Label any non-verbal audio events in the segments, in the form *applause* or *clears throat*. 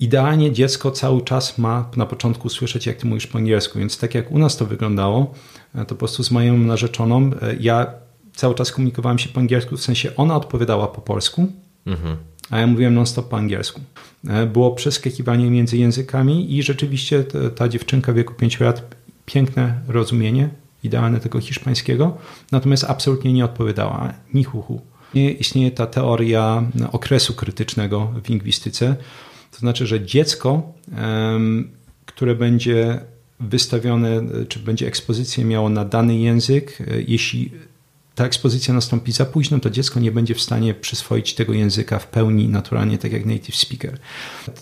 idealnie dziecko cały czas ma na początku słyszeć, jak ty mówisz po angielsku. Więc tak jak u nas to wyglądało, to po prostu z moją narzeczoną, ja cały czas komunikowałem się po angielsku, w sensie ona odpowiadała po polsku, mhm. a ja mówiłem non-stop po angielsku. Było przeskakiwanie między językami i rzeczywiście ta, dziewczynka w wieku 5 lat, piękne rozumienie, idealne tego hiszpańskiego, natomiast absolutnie nie odpowiadała, ni huhu. Istnieje ta teoria okresu krytycznego w lingwistyce, to znaczy, że dziecko, które będzie wystawione, czy będzie ekspozycję miało na dany język, e, jeśli ta ekspozycja nastąpi za późno, to dziecko nie będzie w stanie przyswoić tego języka w pełni naturalnie, tak jak native speaker.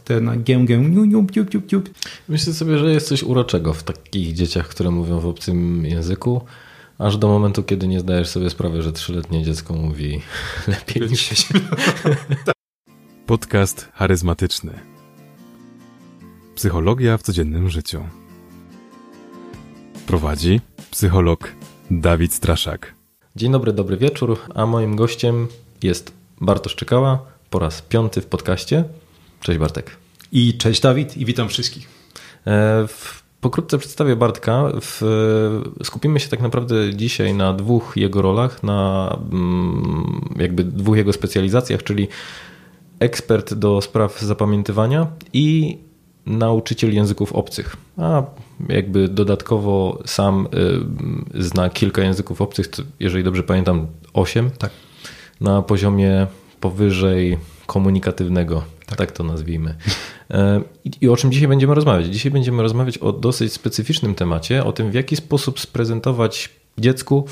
Ten gę, gę, niu, niu, niu, niu, niu. Myślę sobie, że jest coś uroczego w takich dzieciach, które mówią w obcym języku, aż do momentu, kiedy nie zdajesz sobie sprawy, że trzyletnie dziecko mówi *laughs* lepiej niż *laughs* się. Podcast charyzmatyczny. Psychologia w codziennym życiu. Prowadzi psycholog Dawid Straszak. Dzień dobry, dobry wieczór, a moim gościem jest Bartosz Czekała po raz piąty w podcaście. Cześć Bartek. I cześć Dawid i witam wszystkich. E, pokrótce przedstawię Bartka. W, skupimy się tak naprawdę dzisiaj na dwóch jego rolach, na mm, jakby dwóch jego specjalizacjach, czyli ekspert do spraw zapamiętywania i nauczyciel języków obcych. A jakby dodatkowo sam y, zna kilka języków obcych, jeżeli dobrze pamiętam, osiem. Tak. Na poziomie powyżej komunikatywnego, tak, tak to nazwijmy. E, I, I o czym dzisiaj będziemy rozmawiać? Dzisiaj będziemy rozmawiać o dosyć specyficznym temacie, o tym, w jaki sposób sprezentować dziecku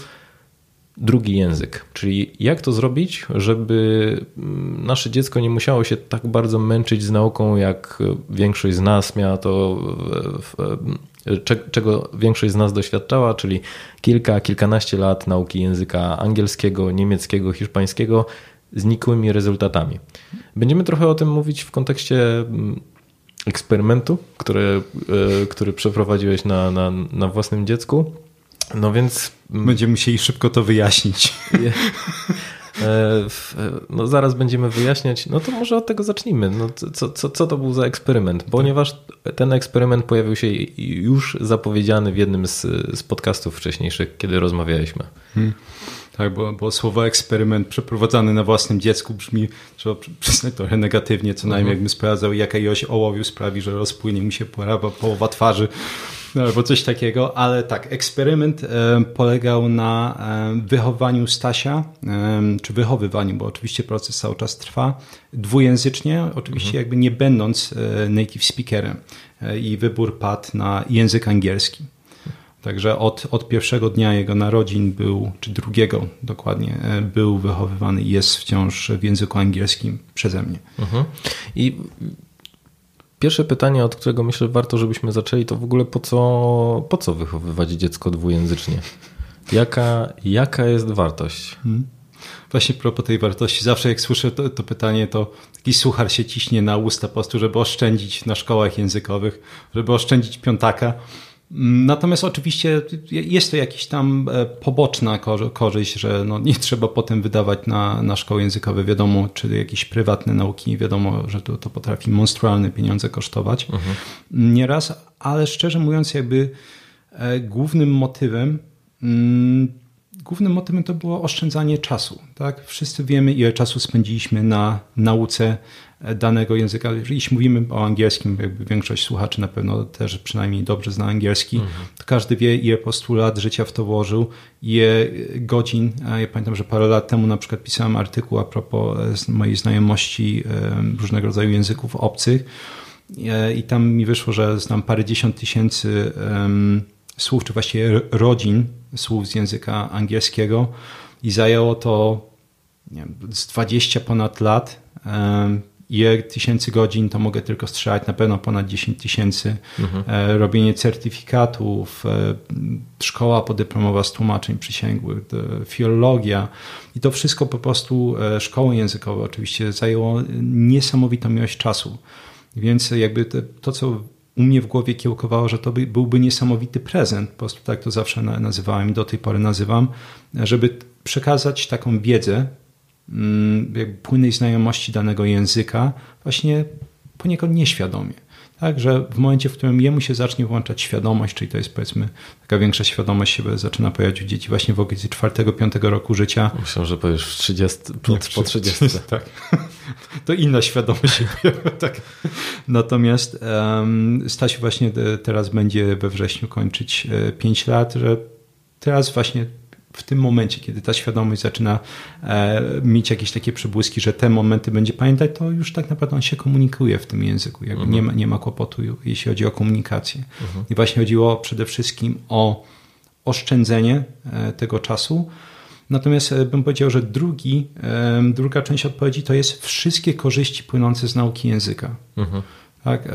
drugi język. Czyli jak to zrobić, żeby mm, nasze dziecko nie musiało się tak bardzo męczyć z nauką, jak większość z nas miała to, czego większość z nas doświadczała, czyli kilka, kilkanaście lat nauki języka angielskiego, niemieckiego, hiszpańskiego z nikłymi rezultatami. Będziemy trochę o tym mówić w kontekście eksperymentu, który, e, który przeprowadziłeś na, na, na własnym dziecku. No więc. Mm, będziemy musieli szybko to wyjaśnić. E, e, no zaraz będziemy wyjaśniać. No to może od tego zacznijmy. No, co, co, co to był za eksperyment? Ponieważ ten eksperyment pojawił się już zapowiedziany w jednym z, z podcastów wcześniejszych, kiedy rozmawialiśmy. Hmm. Tak, bo, bo słowo eksperyment przeprowadzany na własnym dziecku brzmi, trzeba przyznać, trochę negatywnie, co najmniej mhm. jakbym sprawdzał, jaka ilość ołowiu sprawi, że rozpłynie mi się połowa, połowa twarzy albo coś takiego, ale tak, eksperyment e, polegał na e, wychowaniu Stasia, e, czy wychowywaniu, bo oczywiście proces cały czas trwa, dwujęzycznie, oczywiście mhm. jakby nie będąc native speakerem i wybór padł na język angielski. Także od, od pierwszego dnia jego narodzin był, czy drugiego dokładnie, był wychowywany i jest wciąż w języku angielskim przeze mnie. Mhm. I Pierwsze pytanie, od którego myślę, warto, żebyśmy zaczęli, to w ogóle po co, po co wychowywać dziecko dwujęzycznie? Jaka, jaka jest wartość? Hmm. Właśnie propos tej wartości, zawsze jak słyszę to, to, pytanie, to taki suchar się ciśnie na usta po prostu, żeby oszczędzić na szkołach językowych, żeby oszczędzić piątaka. Natomiast oczywiście jest to jakaś tam e, poboczna korzyść, że no nie trzeba potem wydawać na, na szkoły językowe, wiadomo, czy jakieś prywatne nauki, wiadomo, że to, to potrafi monstrualne pieniądze kosztować mhm. nieraz, ale szczerze mówiąc, jakby e, głównym motywem mm, głównym motywem to było oszczędzanie czasu. Tak? Wszyscy wiemy, ile czasu spędziliśmy na nauce danego języka. Jeśli mówimy o angielskim, jakby większość słuchaczy na pewno też przynajmniej dobrze zna angielski, mhm. to każdy wie, ile po prostu lat życia w to włożył, ile godzin. Ja pamiętam, że parę lat temu na przykład pisałem artykuł a propos e, mojej znajomości różnego rodzaju języków obcych e, i tam mi wyszło, że znam parę dziesiąt tysięcy słów, czy właściwie rodzin słów z języka angielskiego i zajęło to nie wiem, z 20 ponad lat ile tysięcy godzin, to mogę tylko strzelać na pewno ponad 10 tysięcy. Mhm. E, robienie certyfikatów, e, szkoła podyplomowa z tłumaczeń przysięgłych, filologia i to wszystko po prostu, e, szkoły językowe oczywiście zajęło niesamowitą ilość czasu. Więc jakby to, co u mnie w głowie kiełkowało, że to by, byłby niesamowity prezent, po prostu tak to zawsze nazywałem, do tej pory nazywam, żeby przekazać taką wiedzę, płynnej znajomości danego języka właśnie poniekąd nieświadomie. Tak, że w momencie, w którym jemu się zacznie włączać świadomość, czyli to jest powiedzmy taka większa świadomość się zaczyna pojawiać u dzieci właśnie w okresie 4-5 roku życia. Myślę, że powiesz w 30, po, po 30. *laughs* tak. To inna świadomość się pojawia. Tak. Natomiast um, Stasiu właśnie teraz będzie we wrześniu kończyć 5 lat, że teraz właśnie w tym momencie, kiedy ta świadomość zaczyna e, mieć jakieś takie przebłyski, że te momenty będzie pamiętać, to już tak naprawdę on się komunikuje w tym języku. Jakby mhm. nie, ma, nie ma kłopotu, jeśli chodzi o komunikację. Mhm. I właśnie chodziło przede wszystkim o oszczędzenie e, tego czasu. Natomiast e, bym powiedział, że drugi, druga część odpowiedzi to jest wszystkie korzyści płynące z nauki języka. Mhm. Tak?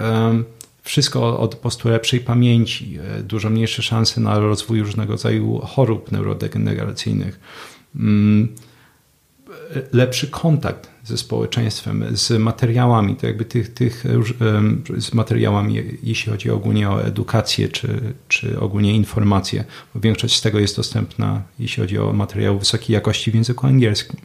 E, wszystko od po prostu lepszej pamięci, e, dużo mniejsze szanse na rozwój różnego rodzaju chorób neurodegeneracyjnych, mm, lepszy kontakt ze społeczeństwem, z materiałami, to jakby tych, tych z materiałami, jeśli chodzi ogólnie o edukację, czy, czy ogólnie informacje, bo większość z tego jest dostępna, jeśli chodzi o materiały wysokiej jakości w języku angielskim.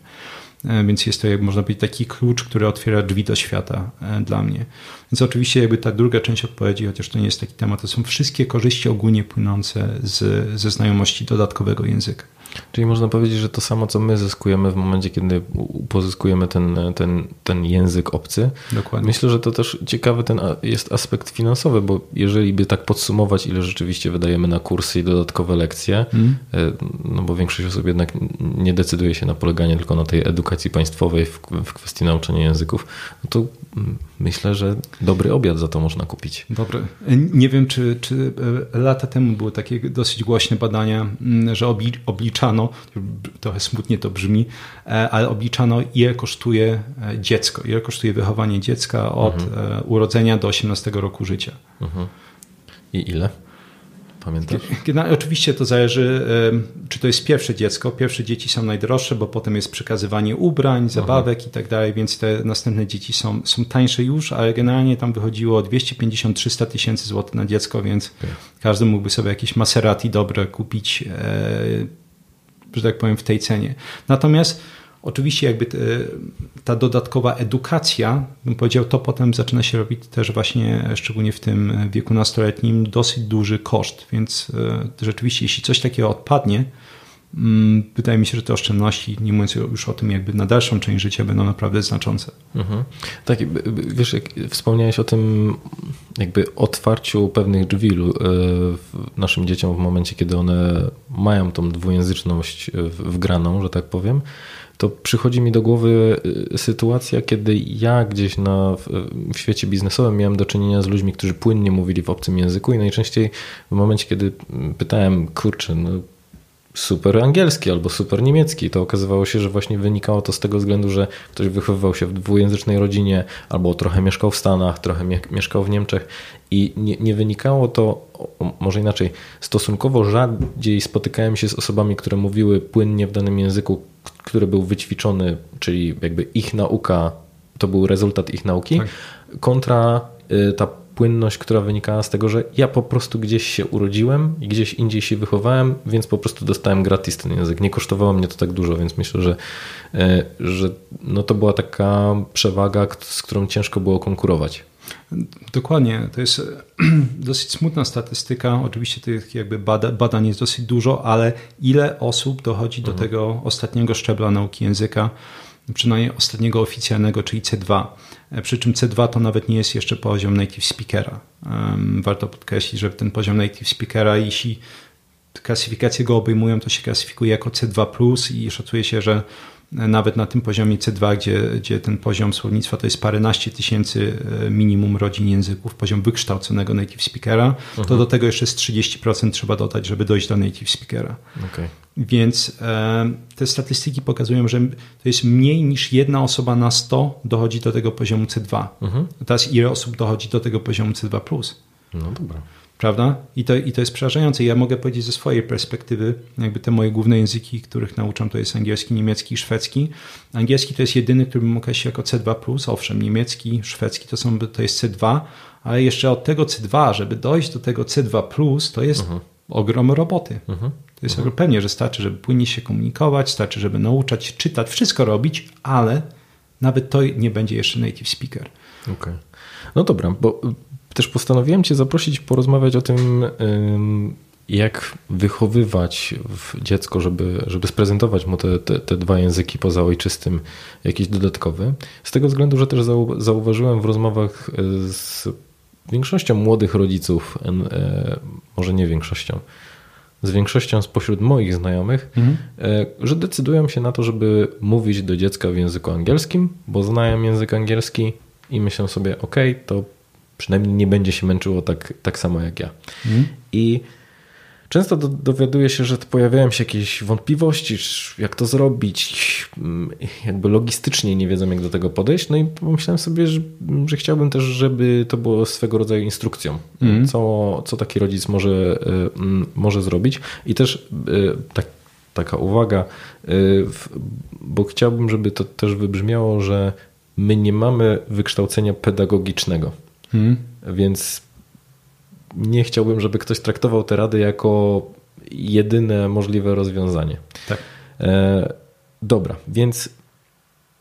E, więc jest to, jak można powiedzieć, taki klucz, który otwiera drzwi do świata e, dla mnie. Więc oczywiście jakby ta druga część odpowiedzi, chociaż to nie jest taki temat, to są wszystkie korzyści ogólnie płynące z, ze znajomości dodatkowego języka. Czyli można powiedzieć, że to samo, co my zyskujemy w momencie, kiedy pozyskujemy ten, ten, ten język obcy. Dokładnie. Myślę, że to też ciekawy ten jest aspekt finansowy, bo jeżeli by tak podsumować, ile rzeczywiście wydajemy na kursy i dodatkowe lekcje, mm. no bo większość osób jednak nie decyduje się na poleganie tylko na tej edukacji państwowej w, w kwestii nauczania języków, no to myślę, że dobry obiad za to można kupić. Dobry. Nie wiem, czy, czy e, lata temu były takie dosyć głośne badania, że obliczano, trochę smutnie to brzmi, e, ale obliczano ile kosztuje e, dziecko, ile kosztuje wychowanie dziecka od mhm. urodzenia do 18 roku życia. Mhm. I ile? Pamiętasz? Oczywiście to zależy, czy to jest pierwsze dziecko. Pierwsze dzieci są najdroższe, bo potem jest przekazywanie ubrań, zabawek Aha. i tak dalej, więc te następne dzieci są, są tańsze już, ale generalnie tam wychodziło 250-300 tysięcy złotych na dziecko, więc okay. każdy mógłby sobie jakieś Maserati dobre kupić, e, że tak powiem, w tej cenie. Natomiast Oczywiście jakby ta dodatkowa edukacja, bym powiedział, to potem zaczyna się robić też właśnie, szczególnie w tym wieku nastoletnim, dosyć duży koszt, więc e, rzeczywiście jeśli coś takiego odpadnie, mm, wydaje mi się, że te oszczędności, nie mówiąc już o tym jakby na dalszą część życia, będą naprawdę znaczące. Mhm. Tak, wiesz, jak wspomniałeś o tym jakby otwarciu pewnych drzwi e, naszym dzieciom w momencie, kiedy one mają tą dwujęzyczność wgraną, że tak powiem, to przychodzi mi do głowy y, sytuacja, kiedy ja gdzieś na, w świecie biznesowym miałem do czynienia z ludźmi, którzy płynnie mówili w obcym języku i najczęściej w momencie, kiedy pytałem, kurczę, no super angielski albo super niemiecki. To okazywało się, że właśnie wynikało to z tego względu, że ktoś wychowywał się w dwujęzycznej rodzinie albo trochę mieszkał w Stanach, trochę mieszkał w Niemczech i nie, nie wynikało to, może inaczej, stosunkowo rzadziej spotykałem się z osobami, które mówiły płynnie w danym języku, który był wyćwiczony, czyli jakby ich nauka to był rezultat ich nauki, tak. kontra y, ta płynność, która wynikała z tego, że ja po prostu gdzieś się urodziłem i gdzieś indziej się wychowałem, więc po prostu dostałem gratis ten język. Nie kosztowało mnie to tak dużo, więc myślę, że, y, że no to była taka przewaga, z którą ciężko było konkurować. Dokładnie. To jest *clears throat* dosyć smutna statystyka. Oczywiście tych jakby badań jest dosyć dużo, ale ile osób dochodzi do mhm. tego ostatniego szczebla nauki języka, przynajmniej ostatniego oficjalnego, czyli C2. E, przy czym C2 to nawet nie jest jeszcze poziom native speakera. Warto podkreślić, że ten poziom native speakera, jeśli klasyfikacje go obejmują, to się klasyfikuje jako C2+, i szacuje się, że nawet na tym poziomie C2, gdzie, gdzie ten poziom słownictwa to jest paręnaście tysięcy e, minimum rodzin języków, poziom wykształconego native speakera, uh-huh. to do tego jeszcze z 30% trzeba dodać, żeby dojść do native speakera. Okay. Więc e, te statystyki pokazują, że to jest mniej niż jedna osoba na 100 dochodzi do tego poziomu C2. Uh-huh. Mhm. Teraz ile osób dochodzi do tego poziomu C2+. No dobra. Prawda? I to, I to jest przerażające. Ja mogę powiedzieć ze swojej perspektywy, jakby te moje główne języki, których nauczam, to jest angielski, niemiecki i szwedzki. Angielski to jest jedyny, który bym określił jako C2+, owszem, niemiecki, szwedzki to, są, to jest C2, ale jeszcze od tego C2, żeby dojść do tego C2+, to jest uh. -huh. ogrom roboty. Uh mhm. -huh. To jest uh mhm. -huh. pewnie, że starczy, żeby płynnie się komunikować, starczy, żeby nauczać, czytać, wszystko robić, ale nawet to nie będzie jeszcze native speaker. Okej. Okay. No dobra, bo też postanowiłem Cię zaprosić, porozmawiać o tym, jak wychowywać dziecko, żeby, żeby sprezentować mu te, te, te, dwa języki poza ojczystym jakiś dodatkowy. Z tego względu, że też zauważyłem w rozmowach e, z większością młodych rodziców, e, może nie większością, z większością spośród moich znajomych, mhm. E, że decydują się na to, żeby mówić do dziecka w języku angielskim, bo znają język angielski i myślą sobie, ok, to przynajmniej nie będzie się męczyło tak, tak samo jak ja. Mhm. I Często do, dowiaduję się, że pojawiają się jakieś wątpliwości, jak to zrobić, mm, jakby logistycznie nie wiedzą, jak do tego podejść. No i pomyślałem sobie, że, że chciałbym też, żeby to było swego rodzaju instrukcją, mm. co, co taki rodzic może, y, mm, może zrobić. I też y, tak, taka uwaga, y, bo chciałbym, żeby to też wybrzmiało, że my nie mamy wykształcenia pedagogicznego. Mm. Więc nie chciałbym, żeby ktoś traktował te rady jako jedyne możliwe rozwiązanie. Tak. E, dobra, więc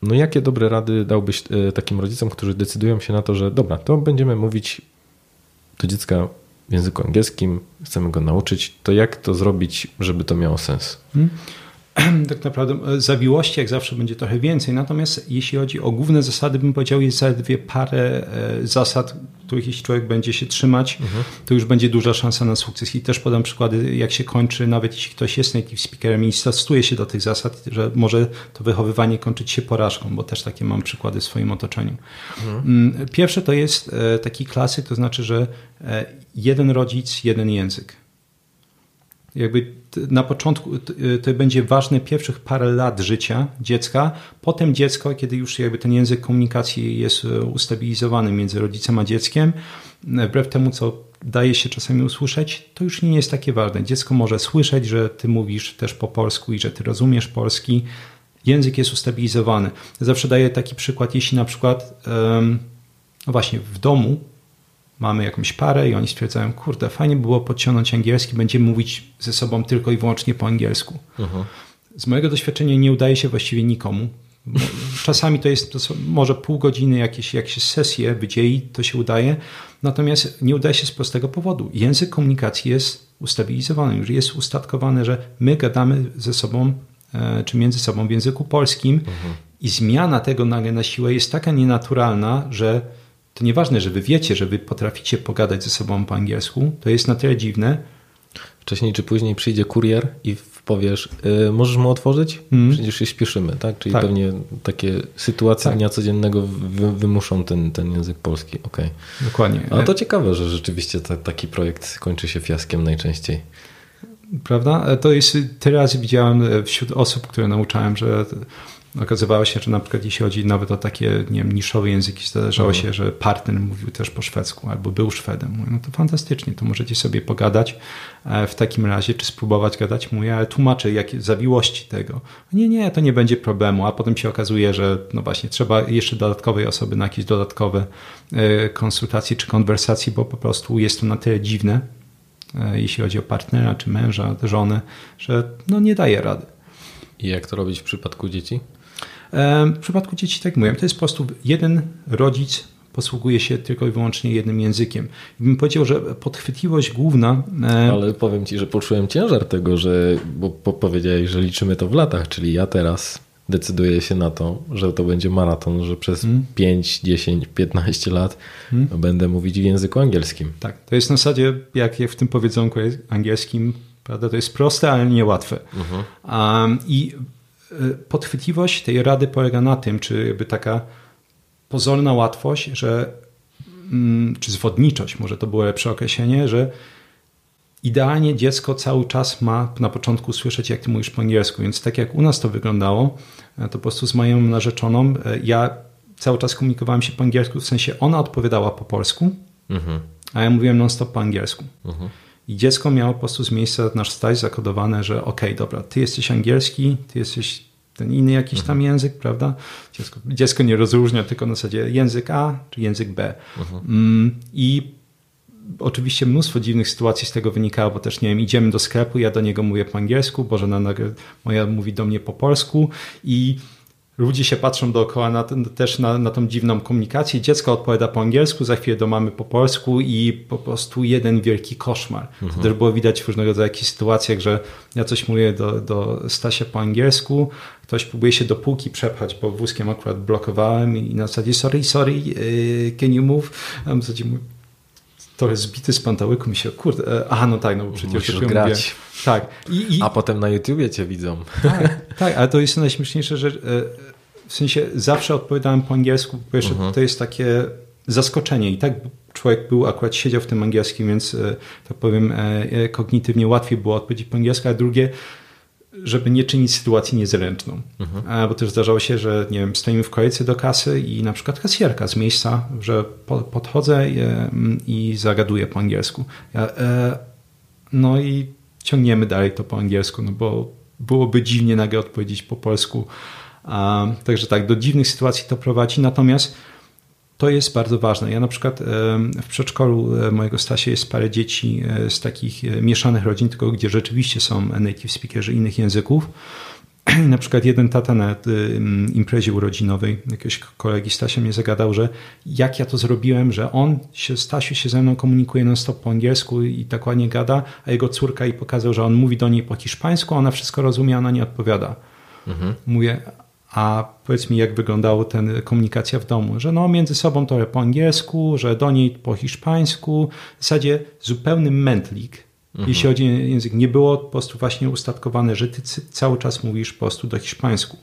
no jakie dobre rady dałbyś e, takim rodzicom, którzy decydują się na to, że dobra, to będziemy mówić do dziecka w języku angielskim, chcemy go nauczyć, to jak to zrobić, żeby to miało sens? Hmm. *clears throat* tak naprawdę e, zawiłości jak zawsze będzie trochę więcej. Natomiast jeśli chodzi o główne zasady, bym powiedział, jest zaledwie parę e, zasad, których jeśli człowiek będzie się trzymać, mhm. to już będzie duża szansa na sukces. I też podam przykłady, jak się kończy, nawet jeśli ktoś jest native speakerem i stosuje się do tych zasad, że może to wychowywanie kończyć się porażką, bo też takie mam przykłady w swoim otoczeniu. Mhm. Mm, pierwsze to jest e, taki klasyk, to znaczy, że jeden rodzic, jeden język jakby na początku to będzie ważne pierwszych parę lat życia dziecka. Potem dziecko, kiedy już jakby ten język komunikacji jest e, ustabilizowany między rodzicem a dzieckiem, e, wbrew temu, co daje się czasami usłyszeć, to już nie jest takie ważne. Dziecko może słyszeć, że ty mówisz też po polsku i że ty rozumiesz polski. Język jest ustabilizowany. Zawsze daję taki przykład, jeśli na przykład, no właśnie, w domu mamy jakąś parę i oni stwierdzają, kurde, fajnie było podciągnąć angielski, będziemy mówić ze sobą tylko i wyłącznie po angielsku. Uh-huh. Z mojego doświadczenia nie udaje się właściwie nikomu. Czasami to jest to może pół godziny, jakieś, jakieś sesje wydzieli, to się udaje, natomiast nie udaje się z prostego powodu. Język komunikacji jest ustabilizowany, już jest ustatkowany, że my gadamy ze sobą e, czy między sobą w języku polskim uh-huh. i zmiana tego nagle na siłę jest taka nienaturalna, że to nieważne, że wy wiecie, że wy potraficie pogadać ze sobą po angielsku, to jest na tyle dziwne. Wcześniej czy później przyjdzie kurier i powiesz, yy, możesz mu otworzyć? Mm. Przecież się śpieszymy, tak? Czyli tak. pewnie takie sytuacje tak. dnia codziennego wy, wymuszą ten, ten język polski. Okay. Dokładnie. Ale to ciekawe, że rzeczywiście ta, taki projekt kończy się fiaskiem najczęściej. Prawda? To jest, tyle razy widziałem wśród osób, które nauczałem, że Okazywało się, że na przykład jeśli chodzi nawet o takie nie wiem, niszowe języki, zdarzało mhm. się, że partner mówił też po szwedzku albo był Szwedem. Mówię, no to fantastycznie, to możecie sobie pogadać e, w takim razie, czy spróbować gadać. Mówię, ale tłumaczę jakie zawiłości tego. Nie, nie, to nie będzie problemu, a potem się okazuje, że no właśnie trzeba jeszcze dodatkowej osoby na jakieś dodatkowe e, konsultacje czy konwersacje, bo po prostu jest to na tyle dziwne, e, jeśli chodzi o partnera czy męża, żonę, że no nie daje rady. I jak to robić w przypadku dzieci? W przypadku dzieci, tak mówiłem, to jest po prostu jeden rodzic posługuje się tylko i wyłącznie jednym językiem. I bym powiedział, że podchwytliwość główna. Ale powiem ci, że poczułem ciężar tego, że bo powiedziałeś, że liczymy to w latach, czyli ja teraz decyduję się na to, że to będzie maraton, że przez hmm. 5, 10, 15 lat hmm. będę mówić w języku angielskim. Tak, to jest na zasadzie, jak w tym powiedzonku angielskim, prawda, to jest proste, ale niełatwe. Uh-huh. Um, I podchwytliwość tej rady polega na tym, czy jakby taka pozorna łatwość, że mm, czy zwodniczość, może to było lepsze określenie, że idealnie dziecko cały czas ma na początku słyszeć, jak ty mówisz po angielsku. Więc tak jak u nas to wyglądało, e, to po prostu z moją narzeczoną, e, ja cały czas komunikowałem się po angielsku, w sensie ona odpowiadała po polsku, mhm. a ja mówiłem non-stop po angielsku. Mhm. I dziecko miało po prostu z miejsca nasz staj zakodowane, że okej, okay, dobra, ty jesteś angielski, ty jesteś ten inny jakiś tam mhm. język, prawda? Dziecko, dziecko, nie rozróżnia tylko na zasadzie język A czy język B. Mhm. Mm, I oczywiście mnóstwo dziwnych sytuacji z tego wynikało, bo też nie wiem, idziemy do sklepu, ja do niego mówię po angielsku, Bożena moja mówi do mnie po polsku i ludzie się patrzą dookoła na ten, też na, na tą dziwną komunikację. Dziecko odpowiada po angielsku, za chwilę do mamy po polsku i po prostu jeden wielki koszmar. Mhm. To też było widać w różnego rodzaju jakichś sytuacjach, że ja coś mówię do, do Stasia po angielsku, ktoś próbuje się do półki przepchać, bo wózkiem akurat blokowałem i na zasadzie sorry, sorry, y, can you move? A w zasadzie mówię, trochę zbity z pantałyku mi się, kurde, e, aha, no tak, no bo przecież Musisz grać. Mówię. Tak. I, i... A potem na YouTubie cię widzą. Tak, tak, ale to jest najśmieszniejsze, że e, w sensie zawsze odpowiadałem po angielsku, bo jeszcze mhm. to jest takie zaskoczenie i tak człowiek był, akurat siedział w tym angielskim, więc e, tak powiem kognitywnie łatwiej było odpowiedzieć po angielsku, a drugie żeby nie czynić sytuacji niezręczną. Mhm. Bo też zdarzało się, że nie wiem, stoimy w kolejce do kasy i na przykład kasjerka z miejsca, że podchodzę i zagaduję po angielsku. E, no i ciągniemy dalej to po angielsku, no bo byłoby dziwnie nagle odpowiedzieć po polsku. Także tak, do dziwnych sytuacji to prowadzi. Natomiast to jest bardzo ważne. Ja na przykład w przedszkolu e, mojego Stasia jest parę dzieci e, z takich e, mieszanych rodzin, tylko gdzie rzeczywiście są native speakerzy innych języków. I *clears throat* na przykład jeden tata na imprezie urodzinowej jakiegoś kolegi Stasia mnie zagadał, że jak ja to zrobiłem, że on się, Stasiu się ze mną komunikuje non stop po angielsku i tak ładnie gada, a jego córka i pokazał, że on mówi do niej po hiszpańsku, ona wszystko rozumie, a ona nie odpowiada. Mhm. Mówię, a powiedz mi, jak wyglądała ten komunikacja w domu, że no między sobą to po angielsku, że do niej po hiszpańsku, w zasadzie zupełny mętlik, mhm. jeśli chodzi o język. Nie było po prostu właśnie ustatkowane, że ty cały czas mówisz po prostu do hiszpańsku.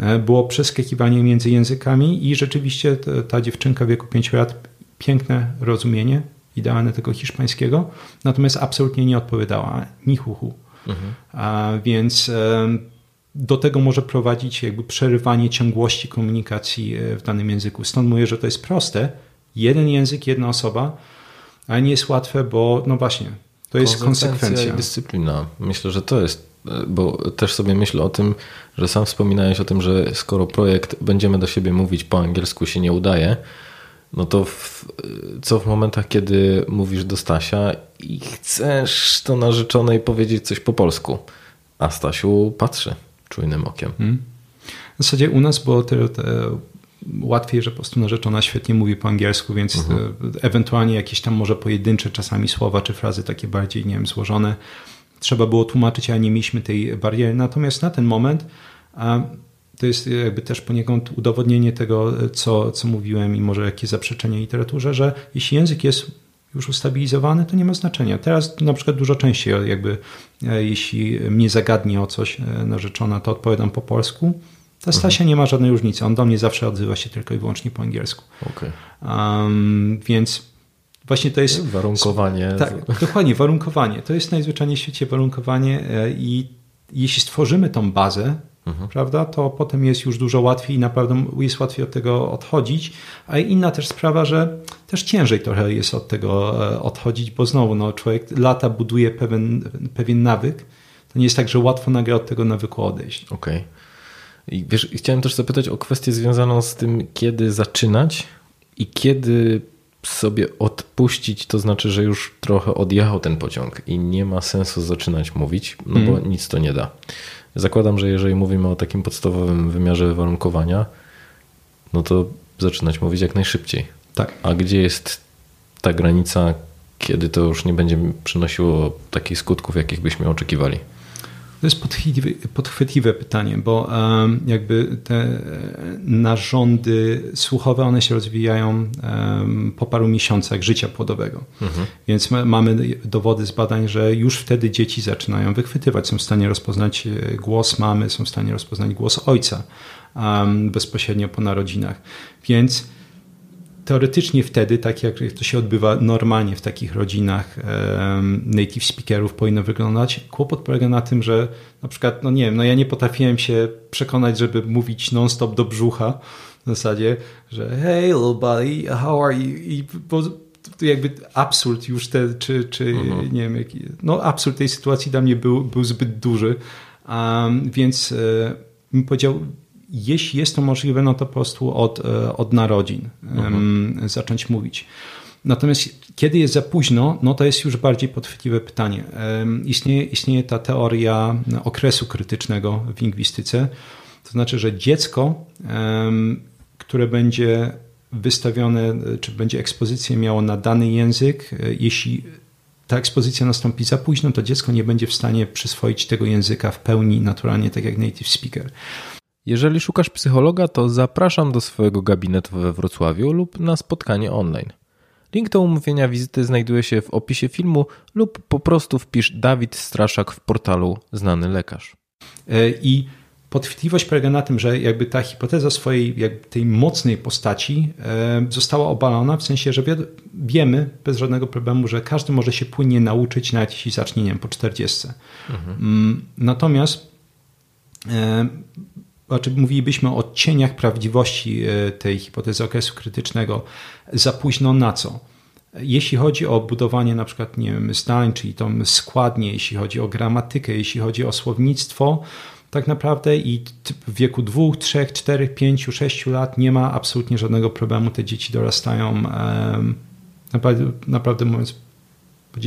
E, było przeskakiwanie między językami i rzeczywiście ta dziewczynka w wieku 5 lat, piękne rozumienie, idealne tego hiszpańskiego, natomiast absolutnie nie odpowiadała, ni huhu. Mhm. A więc do tego może prowadzić jakby przerywanie ciągłości komunikacji e, w danym języku. Stąd mówię, że to jest proste. Jeden język, jedna osoba, ale nie jest łatwe, bo no właśnie, to jest konsekwencja. i dyscyplina. Myślę, że to jest, e, bo też sobie myślę o tym, że sam wspominałeś o tym, że skoro projekt będziemy do siebie mówić po angielsku się nie udaje, no to w, co w momentach, kiedy mówisz do Stasia i chcesz to narzeczonej powiedzieć coś po polsku, a Stasiu patrzy czujnym okiem. Hmm. W zasadzie u nas było tyle łatwiej, że po prostu narzeczona świetnie mówi po angielsku, więc mhm. ewentualnie jakieś tam może pojedyncze czasami słowa czy frazy takie bardziej, nie wiem, złożone trzeba było tłumaczyć, a nie mieliśmy tej bariery. Natomiast na ten moment to jest jakby też poniekąd udowodnienie tego, co, co mówiłem i może jakieś zaprzeczenie literaturze, że jeśli język jest już ustabilizowany, to nie ma znaczenia. Teraz na przykład dużo częściej jakby e, jeśli mnie zagadnie o coś e, narzeczona, to odpowiadam po polsku. Ta Stasia mhm. nie ma żadnej różnicy. On do mnie zawsze odzywa się tylko i wyłącznie po angielsku. Okay. Um, więc właśnie to jest... Warunkowanie. Tak, dokładnie, warunkowanie. To jest najzwyczajniej w świecie warunkowanie e, i jeśli stworzymy tą bazę, mhm. prawda, to potem jest już dużo łatwiej i naprawdę jest łatwiej od tego odchodzić. A inna też sprawa, że też ciężej trochę jest od tego e, odchodzić, bo znowu no, człowiek lata buduje pewien, pewien nawyk. To nie jest tak, że łatwo nagle od tego nawyku odejść. Okej. Okay. I wiesz, chciałem też zapytać o kwestię związaną z tym, kiedy zaczynać i kiedy sobie odpuścić, to znaczy, że już trochę odjechał ten pociąg i nie ma sensu zaczynać mówić, no bo mhm. nic to nie da. Zakładam, że jeżeli mówimy o takim podstawowym wymiarze warunkowania, no to zaczynać mówić jak najszybciej. Tak. A gdzie jest ta granica, kiedy to już nie będzie przynosiło takich skutków, jakich byśmy oczekiwali? To jest podchwytliwe, podchwytliwe pytanie, bo jakby te narządy słuchowe, one się rozwijają po paru miesiącach życia płodowego. Mhm. Więc ma, mamy dowody z badań, że już wtedy dzieci zaczynają wychwytywać, są w stanie rozpoznać e, głos mamy, są w stanie rozpoznać głos ojca bezpośrednio po narodzinach. Więc teoretycznie wtedy, tak jak to się odbywa normalnie w takich rodzinach native speakerów powinno wyglądać. Kłopot polega na tym, że na przykład, no nie wiem, no ja nie potrafiłem się przekonać, żeby mówić non-stop do brzucha w zasadzie, że hey little buddy, how are you? I bo to jakby absurd już te, czy, czy mhm. nie wiem, jaki, no absurd tej sytuacji dla mnie był, był zbyt duży, um, więc e, bym powiedział, jeśli jest to możliwe, no to po prostu od, e, od narodzin mhm. zacząć mówić. Natomiast kiedy jest za późno, no to jest już bardziej podchwytliwe pytanie. Istnieje, istnieje ta teoria okresu krytycznego w lingwistyce, To znaczy, że dziecko, które będzie wystawione, czy będzie ekspozycję miało na dany język, jeśli ta ekspozycja nastąpi za późno, to dziecko nie będzie w stanie przyswoić tego języka w pełni naturalnie, tak jak native speaker. Jeżeli szukasz psychologa, to zapraszam do swojego gabinetu we Wrocławiu lub na spotkanie online. Link do umówienia wizyty znajduje się w opisie filmu lub po prostu wpisz Dawid Straszak w portalu Znany Lekarz. E, I podchwytliwość polega na tym, że jakby ta hipoteza swojej tej mocnej postaci e, została obalona, w sensie, że wiemy bez żadnego problemu, że każdy może się płynnie nauczyć, nawet jeśli zacznie nie wiem, po 40. Mhm. Mm, natomiast e, znaczy mówilibyśmy o cieniach prawdziwości e, tej hipotezy okresu krytycznego za późno na co? Jeśli chodzi o budowanie na przykład nie wiem, zdań, czyli tą składnię, jeśli chodzi o gramatykę, jeśli chodzi o słownictwo, tak naprawdę i w wieku dwóch, trzech, czterech, pięciu, sześciu lat nie ma absolutnie żadnego problemu. Te dzieci dorastają naprawdę, naprawdę mówiąc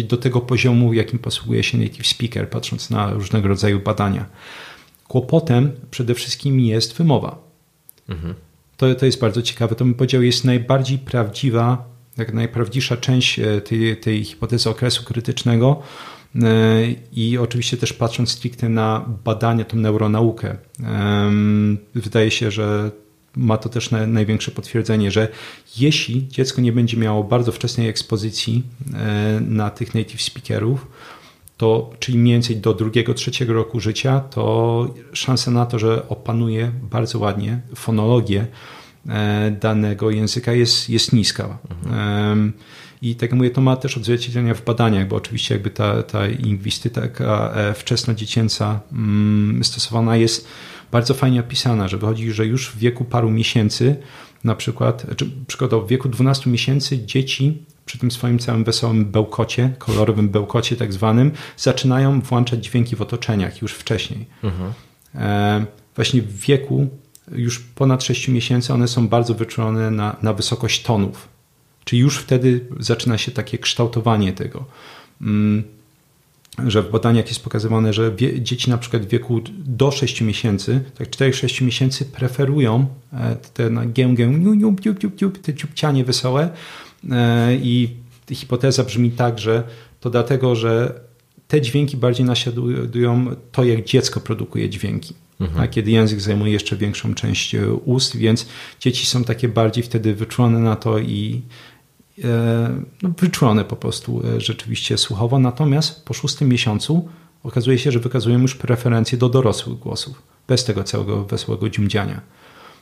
do tego poziomu, jakim posługuje się native speaker, patrząc na różnego rodzaju badania. Kłopotem przede wszystkim jest wymowa. Mhm. To, to jest bardzo ciekawe. To bym powiedział, jest najbardziej prawdziwa, jak najprawdziwsza część e, tej, tej hipotezy okresu krytycznego. E, I oczywiście też patrząc stricte na badania, tą neuronaukę, wydaje się, że ma to też największe potwierdzenie, że jeśli dziecko nie będzie miało bardzo wczesnej ekspozycji e, na tych native speakerów, to, czyli mniej więcej do drugiego, trzeciego roku życia, to szansa na to, że opanuje bardzo ładnie fonologię e, danego języka jest, jest niska. Mhm. I tak jak mówię, to ma też odzwierciedlenia w badaniach, bo oczywiście jakby ta, ta lingwistyka e, wczesnodziecięca mm, stosowana jest bardzo fajnie opisana, że wychodzi, że już w wieku paru miesięcy, na przykład, czy przykładowo w wieku 12 miesięcy dzieci przy tym swoim całym wesołym bełkocie, kolorowym bełkocie tak zwanym, zaczynają włączać dźwięki w otoczeniach już wcześniej. Mhm. E, właśnie w wieku już ponad 6 miesięcy one są bardzo wyczulone na, na wysokość tonów. Czyli już wtedy zaczyna się takie kształtowanie tego. Mm, że w badaniach jest pokazywane, że wie, dzieci na przykład w wieku do 6 miesięcy, tak 4-6 miesięcy preferują e, te na gię, te ciupcianie wesołe i hipoteza brzmi tak, że to dlatego, że te dźwięki bardziej naśladują to, jak dziecko produkuje dźwięki. Mhm. A kiedy język zajmuje jeszcze większą część e, ust, więc dzieci są takie bardziej wtedy wyczulone na to i E, no, wyczulone po prostu e, rzeczywiście słuchowo. Natomiast po szóstym miesiącu okazuje się, że wykazują już preferencje do dorosłych głosów, bez tego całego wesołego dziumdziania.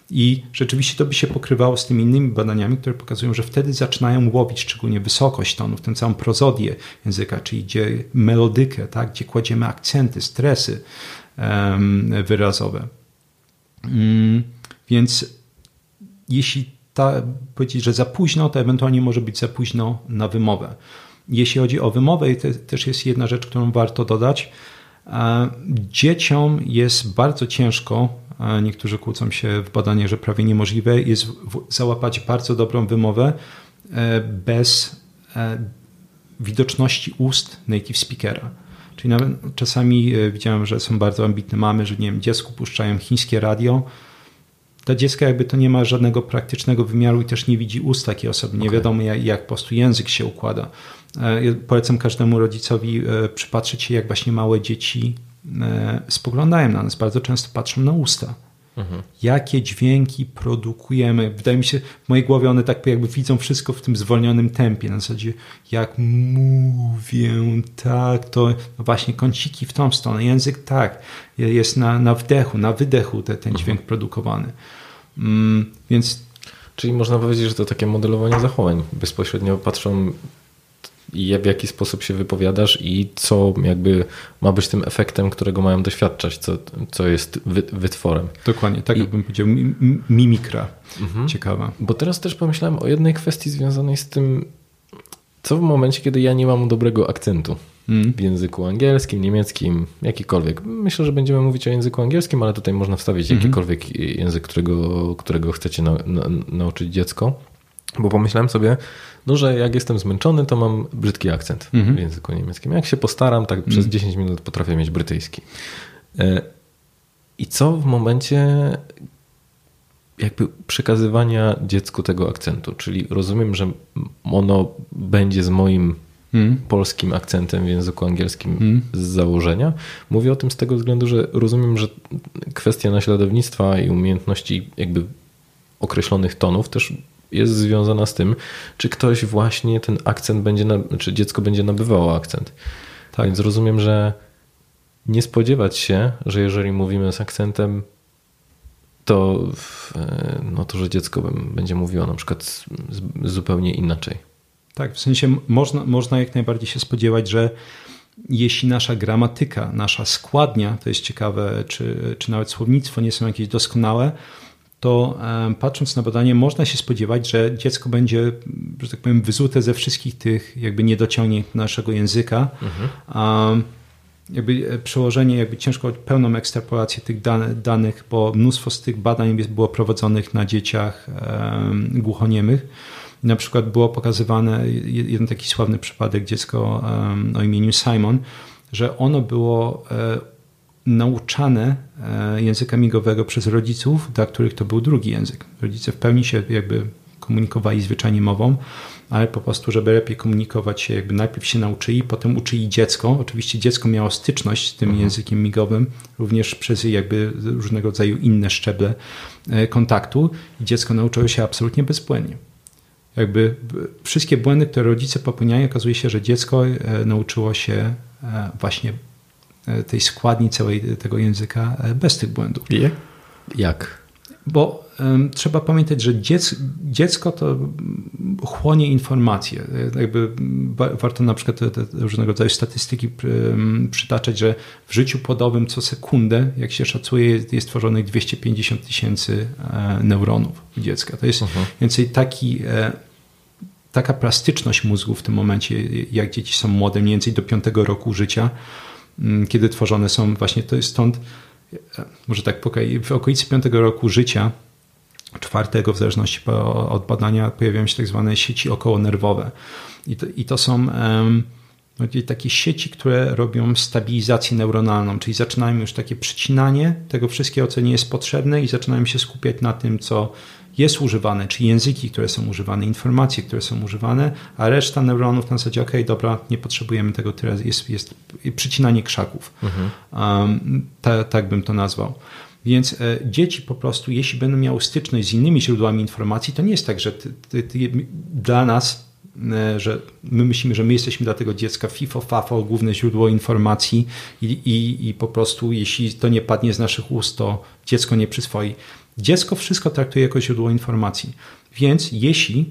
I rzeczywiście to by się pokrywało z tymi innymi badaniami, które pokazują, że wtedy zaczynają łowić szczególnie wysokość tonów, tę całą prozodię języka, czyli gdzie melodykę, tak, gdzie kładziemy akcenty, stresy um, wyrazowe. Um, więc jeśli ta, powiedzieć, że za późno, to ewentualnie może być za późno na wymowę. Jeśli chodzi o wymowę, to też jest jedna rzecz, którą warto dodać. E, dzieciom jest bardzo ciężko, niektórzy kłócą się w badaniu, że prawie niemożliwe jest załapać bardzo dobrą wymowę e, bez e, widoczności ust native speakera. Czyli nawet czasami widziałem, że są bardzo ambitne mamy, że nie wiem, dziecku puszczają chińskie radio, dla dziecka jakby to nie ma żadnego praktycznego wymiaru i też nie widzi ust takiej osoby. Nie okay. wiadomo jak, jak po prostu język się układa. E, ja polecam każdemu rodzicowi e, przypatrzeć się jak właśnie małe dzieci e, spoglądają na nas. Bardzo często patrzą na usta. Mhm. Jakie dźwięki produkujemy? Wydaje mi się, w mojej głowie one tak jakby widzą wszystko w tym zwolnionym tempie. Na zasadzie, jak mówię, tak, to no właśnie kąciki w tą stronę, język tak, jest na, na wdechu, na wydechu te, ten dźwięk mhm. produkowany. Mm, więc. Czyli można powiedzieć, że to takie modelowanie zachowań. Bezpośrednio patrzą i w jaki sposób się wypowiadasz i co jakby ma być tym efektem, którego mają doświadczać, co, co jest wy, wytworem. Dokładnie, tak I... bym powiedział, mimikra mhm. ciekawa. Bo teraz też pomyślałem o jednej kwestii związanej z tym, co w momencie, kiedy ja nie mam dobrego akcentu mm. w języku angielskim, niemieckim, jakikolwiek. Myślę, że będziemy mówić o języku angielskim, ale tutaj można wstawić mm. jakikolwiek język, którego, którego chcecie na, na, nauczyć dziecko. Bo pomyślałem sobie, no, że jak jestem zmęczony, to mam brzydki akcent mhm. w języku niemieckim. Jak się postaram, tak przez 10 mhm. minut potrafię mieć brytyjski. E, I co w momencie jakby przekazywania dziecku tego akcentu? Czyli rozumiem, że ono będzie z moim hmm. polskim akcentem w języku angielskim hmm. z założenia. Mówię o tym z tego względu, że rozumiem, że kwestia naśladownictwa i umiejętności jakby określonych tonów też jest związana z tym, czy ktoś właśnie ten akcent będzie, czy dziecko będzie nabywało akcent. Tak. Więc rozumiem, że nie spodziewać się, że jeżeli mówimy z akcentem, to, no to że dziecko będzie mówiło na przykład zupełnie inaczej. Tak, w sensie można, można jak najbardziej się spodziewać, że jeśli nasza gramatyka, nasza składnia, to jest ciekawe, czy, czy nawet słownictwo nie są jakieś doskonałe, to patrząc na badanie, można się spodziewać, że dziecko będzie, że tak powiem, wyzute ze wszystkich tych jakby niedociągnięć naszego języka. Mhm. jakby e, przełożenie, jakby ciężko pełną ekstrapolację tych danych, bo mnóstwo z tych badań było prowadzonych na dzieciach głuchoniemych. Na przykład było pokazywane jeden taki sławny przypadek, dziecko o imieniu Simon, że ono było e, nauczane e, języka migowego przez rodziców, dla których to był drugi język. Rodzice w pełni się jakby komunikowali zwyczajnie mową, ale po prostu, żeby lepiej komunikować się, jakby najpierw się nauczyli, potem uczyli dziecko. Oczywiście dziecko miało styczność z tym mhm. językiem migowym, również przez jakby różnego rodzaju inne szczeble e, kontaktu i dziecko nauczyło się absolutnie bezbłędnie. Jakby wszystkie błędy, które rodzice popełniają, okazuje się, że dziecko e, nauczyło się właśnie tej składni całej tego języka e, bez tych błędów. Jak? Bo um, trzeba pamiętać, że dziec, dziecko to chłonie informacje. E, jakby warto na przykład te, te różnego rodzaju statystyki przytaczać, że w życiu płodowym co sekundę, jak się szacuje, jest, jest tworzonych 250 tysięcy neuronów u dziecka. To jest uh mhm. -huh. więcej taki taka plastyczność mózgu w tym momencie, jak dzieci są młode, mniej więcej do piątego roku życia, kiedy tworzone są właśnie to jest stąd, e, może tak w okolicy piątego roku życia, czwartego w zależności od badania, pojawiają się tak zwane sieci okołonerwowe. I to, i to są um, takie sieci, które robią stabilizację neuronalną, czyli zaczynają już takie przycinanie tego wszystkiego, co nie jest potrzebne i zaczynają się skupiać na tym, co jest używane, czy języki, które są używane, informacje, które są używane, a reszta neuronów na zasadzie, ok, dobra, nie potrzebujemy tego tyle, jest, jest przycinanie krzaków. Mhm. Um, ta, tak bym to nazwał. Więc e, dzieci po prostu, jeśli będą miały styczność z innymi źródłami informacji, to nie jest tak, że ty, ty, ty, dla nas, e, że my myślimy, że my jesteśmy dla tego dziecka FIFO, FAFO, główne źródło informacji i, i, i po prostu jeśli to nie padnie z naszych ust, to dziecko nie przyswoi. Dziecko wszystko traktuje jako źródło informacji. Więc jeśli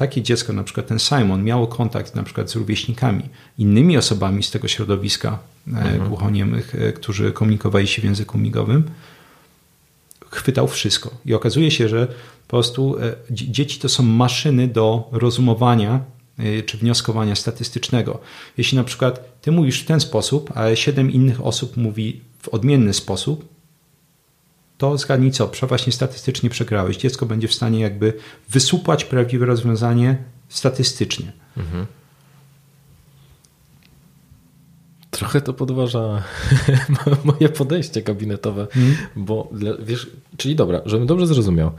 takie dziecko, na przykład ten Simon, miało kontakt na przykład z rówieśnikami, innymi osobami z tego środowiska e, mhm. głuchoniemych, e, którzy komunikowali się w języku migowym, chwytał wszystko. I okazuje się, że po prostu e, dzieci to są maszyny do rozumowania czy wnioskowania statystycznego. Jeśli na przykład ty mówisz w ten sposób, a siedem innych osób mówi w odmienny sposób, to zgadnij co, właśnie statystycznie przegrałeś. Dziecko będzie w stanie jakby wysupłać prawdziwe rozwiązanie statystycznie. Mhm. Trochę to podważa *laughs* moje podejście gabinetowe, mhm. bo wiesz, czyli dobra, żebym dobrze zrozumiał.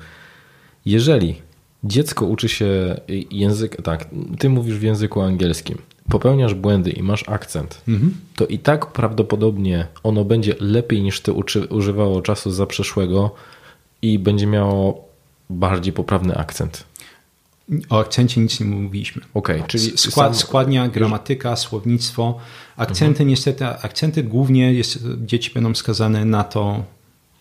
Jeżeli dziecko uczy się język, tak, ty mówisz w języku angielskim, popełniasz błędy i masz akcent, mhm. to i tak prawdopodobnie ono będzie lepiej niż ty używało czasu zaprzeszłego i będzie miało bardziej poprawny akcent. O akcencie nic nie mówiliśmy. Okay, czyli Skład, sam... składnia, gramatyka, słownictwo. Akcenty mhm. niestety, akcenty głównie jest, dzieci będą skazane na to,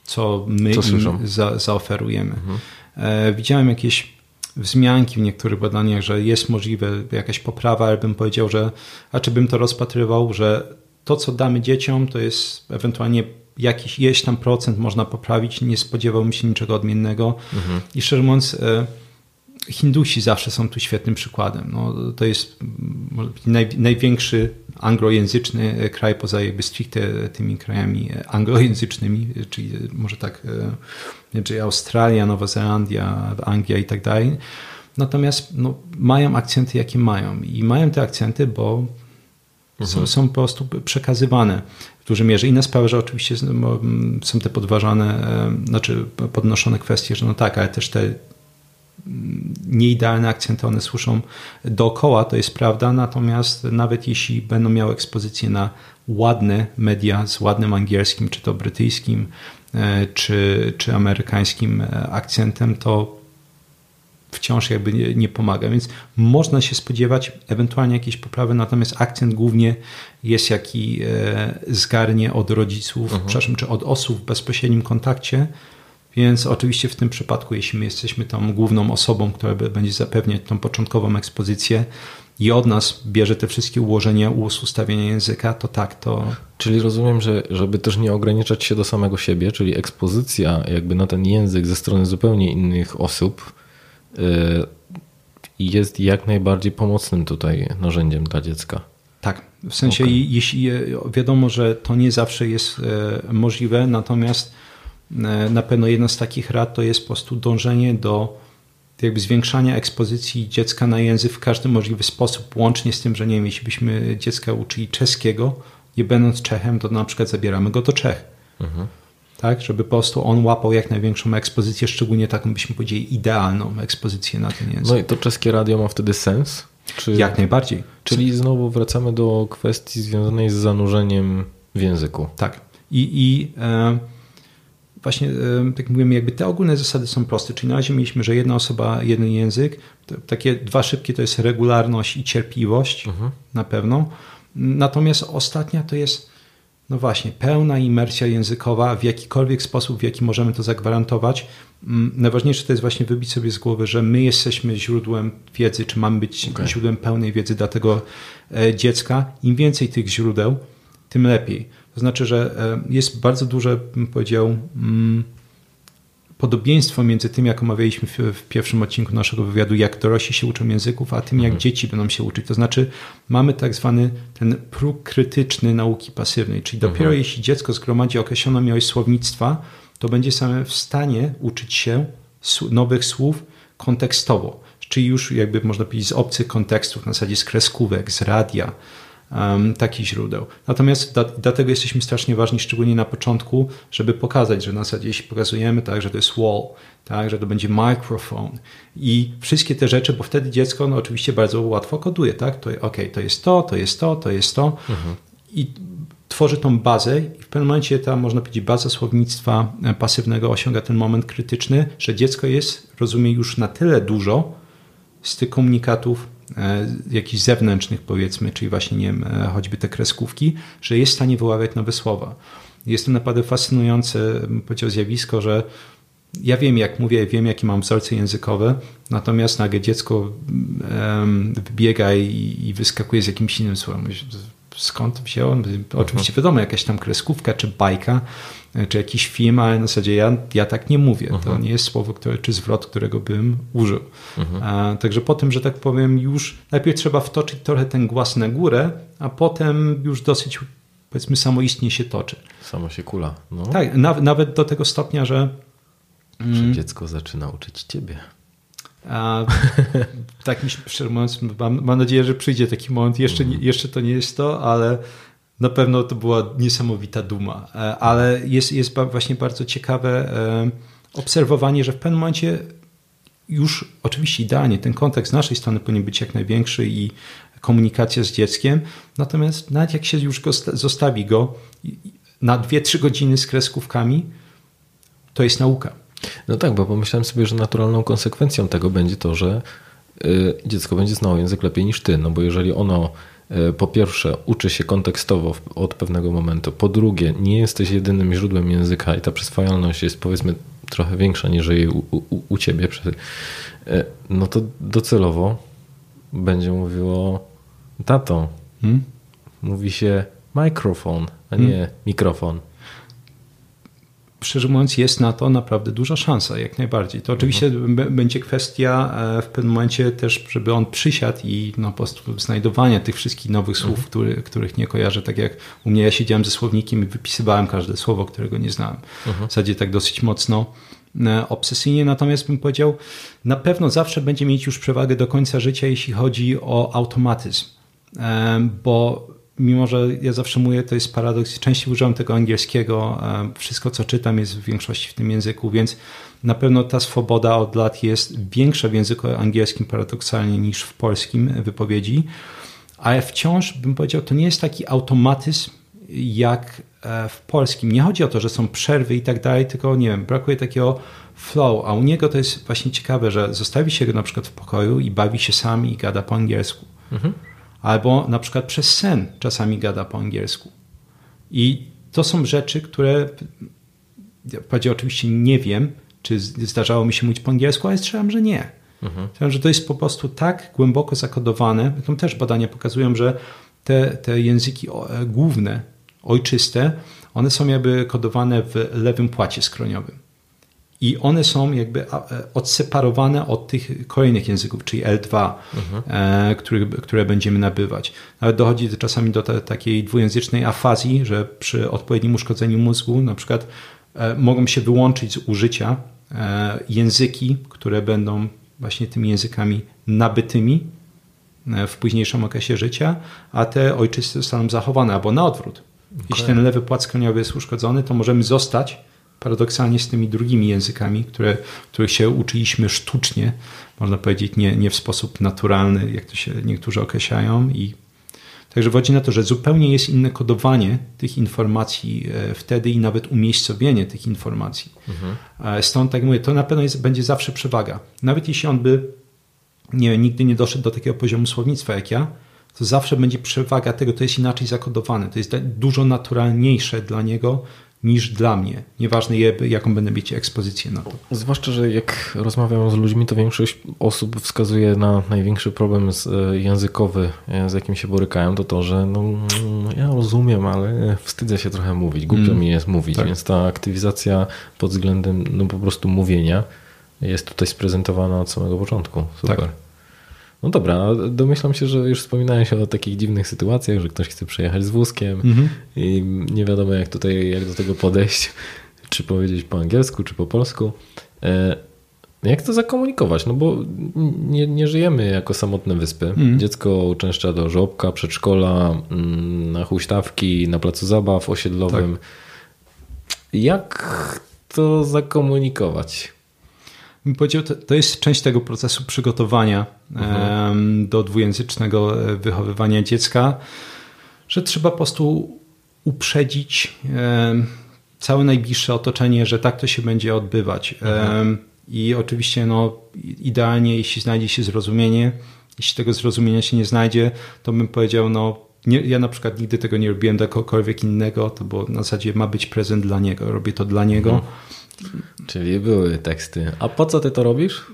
co my co im za, zaoferujemy. Mhm. E, widziałem jakieś wzmianki w niektórych badaniach, że jest możliwe jakaś poprawa, ale bym powiedział, że a czy bym to rozpatrywał, że to, co damy dzieciom, to jest ewentualnie jakiś jeść tam procent można poprawić, nie spodziewałbym się niczego odmiennego. Mhm. I szczerze mówiąc, e, Hindusi zawsze są tu świetnym przykładem. No, to jest naj, największy anglojęzyczny e, kraj poza jakby stricte tymi krajami e, anglojęzycznymi, czyli może tak, czyli Australia, Nowa Zelandia, Anglia i tak dalej. Natomiast no, mają akcenty, jakie mają. I mają te akcenty, bo są, są po prostu przekazywane w dużej mierze. Inna sprawa, że oczywiście są te podważane, znaczy podnoszone kwestie, że no tak, ale też te nieidealne akcenty, one słyszą dookoła, to jest prawda, natomiast nawet jeśli będą miały ekspozycję na ładne media z ładnym angielskim, czy to brytyjskim, e, czy, czy amerykańskim e, akcentem, to wciąż jakby nie, nie, pomaga, więc można się spodziewać ewentualnie jakiejś poprawy, natomiast akcent głównie jest jaki e, zgarnie od rodziców, mhm. przepraszam, czy od osób w bezpośrednim kontakcie, więc oczywiście w tym przypadku, jeśli my jesteśmy tą główną osobą, która będzie zapewniać tą początkową ekspozycję i od nas bierze te wszystkie ułożenia, ustawienia języka, to tak, to... Czyli rozumiem, że żeby też nie ograniczać się do samego siebie, czyli ekspozycja jakby na ten język ze strony zupełnie innych osób yy, jest jak najbardziej pomocnym tutaj narzędziem dla dziecka. Tak, w sensie okay. jeśli wiadomo, że to nie zawsze jest e, możliwe, natomiast na pewno jedna z takich rad to jest po prostu dążenie do jakby zwiększania ekspozycji dziecka na język w każdy możliwy sposób, łącznie z tym, że nie wiem, jeśli byśmy dziecka uczyli czeskiego, nie będąc Czechem, to na przykład zabieramy go do Czech. Mhm. Tak, żeby po prostu on łapał jak największą ekspozycję, szczególnie taką byśmy powiedzieli idealną ekspozycję na ten język. No i to czeskie radio ma wtedy sens? Czy... Jak najbardziej. Czyli znowu wracamy do kwestii związanej z zanurzeniem w języku. Tak. I, i e właśnie, tak jak mówimy, jakby te ogólne zasady są proste. Czyli na razie mieliśmy, że jedna osoba, jeden język. Takie dwa szybkie to jest regularność i cierpliwość mhm. na pewno. Natomiast ostatnia to jest, no właśnie, pełna imersja językowa w jakikolwiek sposób, w jaki możemy to zagwarantować. Mm, najważniejsze to jest właśnie wybić sobie z głowy, że my jesteśmy źródłem wiedzy, czy mamy być okay. źródłem pełnej wiedzy dla tego e, dziecka. Im więcej tych źródeł, tym lepiej. To znaczy, że e, jest bardzo duże, bym powiedział, mm, podobieństwo między tym, jak omawialiśmy w, pierwszym odcinku naszego wywiadu, jak dorośli się uczą języków, a tym, jak mhm. dzieci będą się uczyć. To znaczy, mamy tak zwany ten próg krytyczny nauki pasywnej, czyli dopiero mhm. jeśli dziecko zgromadzi określoną ilość słownictwa, to będzie same w stanie uczyć się nowych słów kontekstowo, czyli już jakby można powiedzieć z obcych kontekstów, na zasadzie z kreskówek, z radia, um, takich źródeł. Natomiast da, dlatego jesteśmy strasznie ważni, szczególnie na początku, żeby pokazać, że na zasadzie jeśli pokazujemy tak, że to jest wall, tak, że to będzie microphone i wszystkie te rzeczy, bo wtedy dziecko no, oczywiście bardzo łatwo koduje, tak, to ok, to jest to, to jest to, to jest to mhm. i tworzy tą bazę i w pewnym momencie ta, można powiedzieć, baza słownictwa e, pasywnego osiąga ten moment krytyczny, że dziecko jest, rozumie już na tyle dużo z tych komunikatów jakichś zewnętrznych powiedzmy, czyli właśnie nie wiem, e, choćby te kreskówki, że jest w stanie wyławiać nowe słowa. Jest to naprawdę fascynujące, powiedział, zjawisko, że ja wiem, jak mówię, wiem, jakie mam wzorce językowe, natomiast nagle dziecko wybiega i, i wyskakuje z jakimś innym słowem. Skąd wzięło? Oczywiście wiadomo, jakaś tam kreskówka czy bajka, czy jakiś film, ale na zasadzie ja, ja tak nie mówię. Uh -huh. To mhm. nie jest słowo, które, czy zwrot, którego bym użył. Uh mhm. -huh. a, także po tym, że tak powiem, już najpierw trzeba wtoczyć trochę ten głaz na górę, a potem już dosyć powiedzmy samoistnie się toczy. Samo się kula. No. Tak, na, nawet do tego stopnia, że... Mm, że dziecko zaczyna uczyć ciebie. A, *laughs* tak mi szczerze mówiąc, mam, mam, nadzieję, że przyjdzie taki moment. Jeszcze, nie, jeszcze to nie jest to, ale na pewno to była niesamowita duma. E, ale jest, jest właśnie bardzo ciekawe e, obserwowanie, że w pewnym momencie już oczywiście idealnie ten kontekst z naszej strony powinien być jak największy i komunikacja z dzieckiem, natomiast nawet jak się już go zostawi go na 2-3 godziny z kreskówkami, to jest nauka. No tak, bo pomyślałem sobie, że naturalną konsekwencją tego będzie to, że y, dziecko będzie znało język lepiej niż ty, no bo jeżeli ono po pierwsze uczy się kontekstowo od pewnego momentu, po drugie nie jesteś jedynym źródłem języka i ta przyswajalność jest powiedzmy trochę większa niż jej u, u, u ciebie, y, no to docelowo będzie mówiło tato. Hmm? Mówi się mikrofon, a nie hmm? mikrofon szczerze mówiąc, jest na to naprawdę duża szansa, jak najbardziej. To oczywiście mhm. będzie kwestia e, w pewnym momencie też, żeby on przysiadł i no, po prostu znajdowania tych wszystkich nowych słów, mhm. który, których nie kojarzę. Tak jak u mnie ja siedziałem ze słownikiem i wypisywałem każde słowo, którego nie znałem. Mhm. W zasadzie tak dosyć mocno e, obsesyjnie, natomiast bym powiedział, na pewno zawsze będzie mieć już przewagę do końca życia, jeśli chodzi o automatyzm, e, bo mimo że ja zawsze mówię, to jest paradoks, częściej używam tego angielskiego, wszystko co czytam jest w większości w tym języku, więc na pewno ta swoboda od lat jest większa w języku angielskim paradoksalnie niż w polskim wypowiedzi, ale wciąż bym powiedział, to nie jest taki automatyzm jak e, w polskim. Nie chodzi o to, że są przerwy i tak dalej, tylko nie wiem, brakuje takiego flow, a u niego to jest właśnie ciekawe, że zostawi się go na przykład w pokoju i bawi się sam i gada po angielsku. Mhm. Albo na przykład przez sen czasami gada po angielsku. I to są rzeczy, które ja oczywiście nie wiem, czy zdarzało mi się mówić po angielsku, ale strzelam, że nie. Mhm. że to jest po prostu tak głęboko zakodowane. Tam też badania pokazują, że te, te języki e, główne, ojczyste, one są jakby kodowane w lewym płacie skroniowym. I one są jakby e, odseparowane od tych kolejnych języków, czyli L2, mhm. E, które, które będziemy nabywać. Nawet dochodzi czasami do takiej dwujęzycznej afazji, że przy odpowiednim uszkodzeniu mózgu na przykład mogą się wyłączyć z użycia języki, które będą właśnie tymi językami nabytymi e, w późniejszym okresie życia, a te ojczyste zostaną zachowane, albo na odwrót. Okay. Jeśli ten lewy płat skroniowy jest uszkodzony, to możemy zostać paradoksalnie z tymi drugimi językami, które, których się uczyliśmy sztucznie, można powiedzieć nie, nie w sposób naturalny, jak to się niektórzy określają i Także chodzi na to, że zupełnie jest inne kodowanie tych informacji e, wtedy i nawet umiejscowienie tych informacji. Mhm. Stąd, tak jak mówię, to na pewno jest, będzie zawsze przewaga. Nawet jeśli on by nie, nigdy nie doszedł do takiego poziomu słownictwa jak ja, to zawsze będzie przewaga tego, to jest inaczej zakodowane, to jest dużo naturalniejsze dla niego niż dla mnie. Nieważne jaką będę mieć ekspozycję na to. Zwłaszcza, że jak rozmawiam z ludźmi, to większość osób wskazuje na największy problem e, językowy, e, z jakim się borykają, to to, że no, mm, ja rozumiem, ale wstydzę się trochę mówić, głupio mm. mi jest mówić, tak. więc ta aktywizacja pod względem no, po prostu mówienia jest tutaj sprezentowana od samego początku. Super. Tak. No dobra, domyślam się, że już wspominałeś o takich dziwnych sytuacjach, że ktoś chce przejechać z wózkiem mhm. i nie wiadomo jak tutaj, jak do tego podejść, *laughs* czy powiedzieć po angielsku, czy po polsku. E, jak to zakomunikować? No bo nie, nie żyjemy jako samotne wyspy. Mhm. Dziecko uczęszcza do żłobka, przedszkola, mm, na huśtawki, na placu zabaw osiedlowym. Tak. Jak to zakomunikować? Bym powiedział, to, to jest część tego procesu przygotowania mhm. do dwujęzycznego e, wychowywania dziecka, że trzeba po prostu uprzedzić całe najbliższe otoczenie, że tak to się będzie odbywać. Mhm. I oczywiście no, idealnie, jeśli znajdzie się zrozumienie, jeśli tego zrozumienia się nie znajdzie, to bym powiedział, no nie, ja na przykład nigdy tego nie robiłem dla kogokolwiek innego, to było na zasadzie ma być prezent dla niego, robię to dla niego. Mhm. Czyli były teksty. A po co ty to robisz?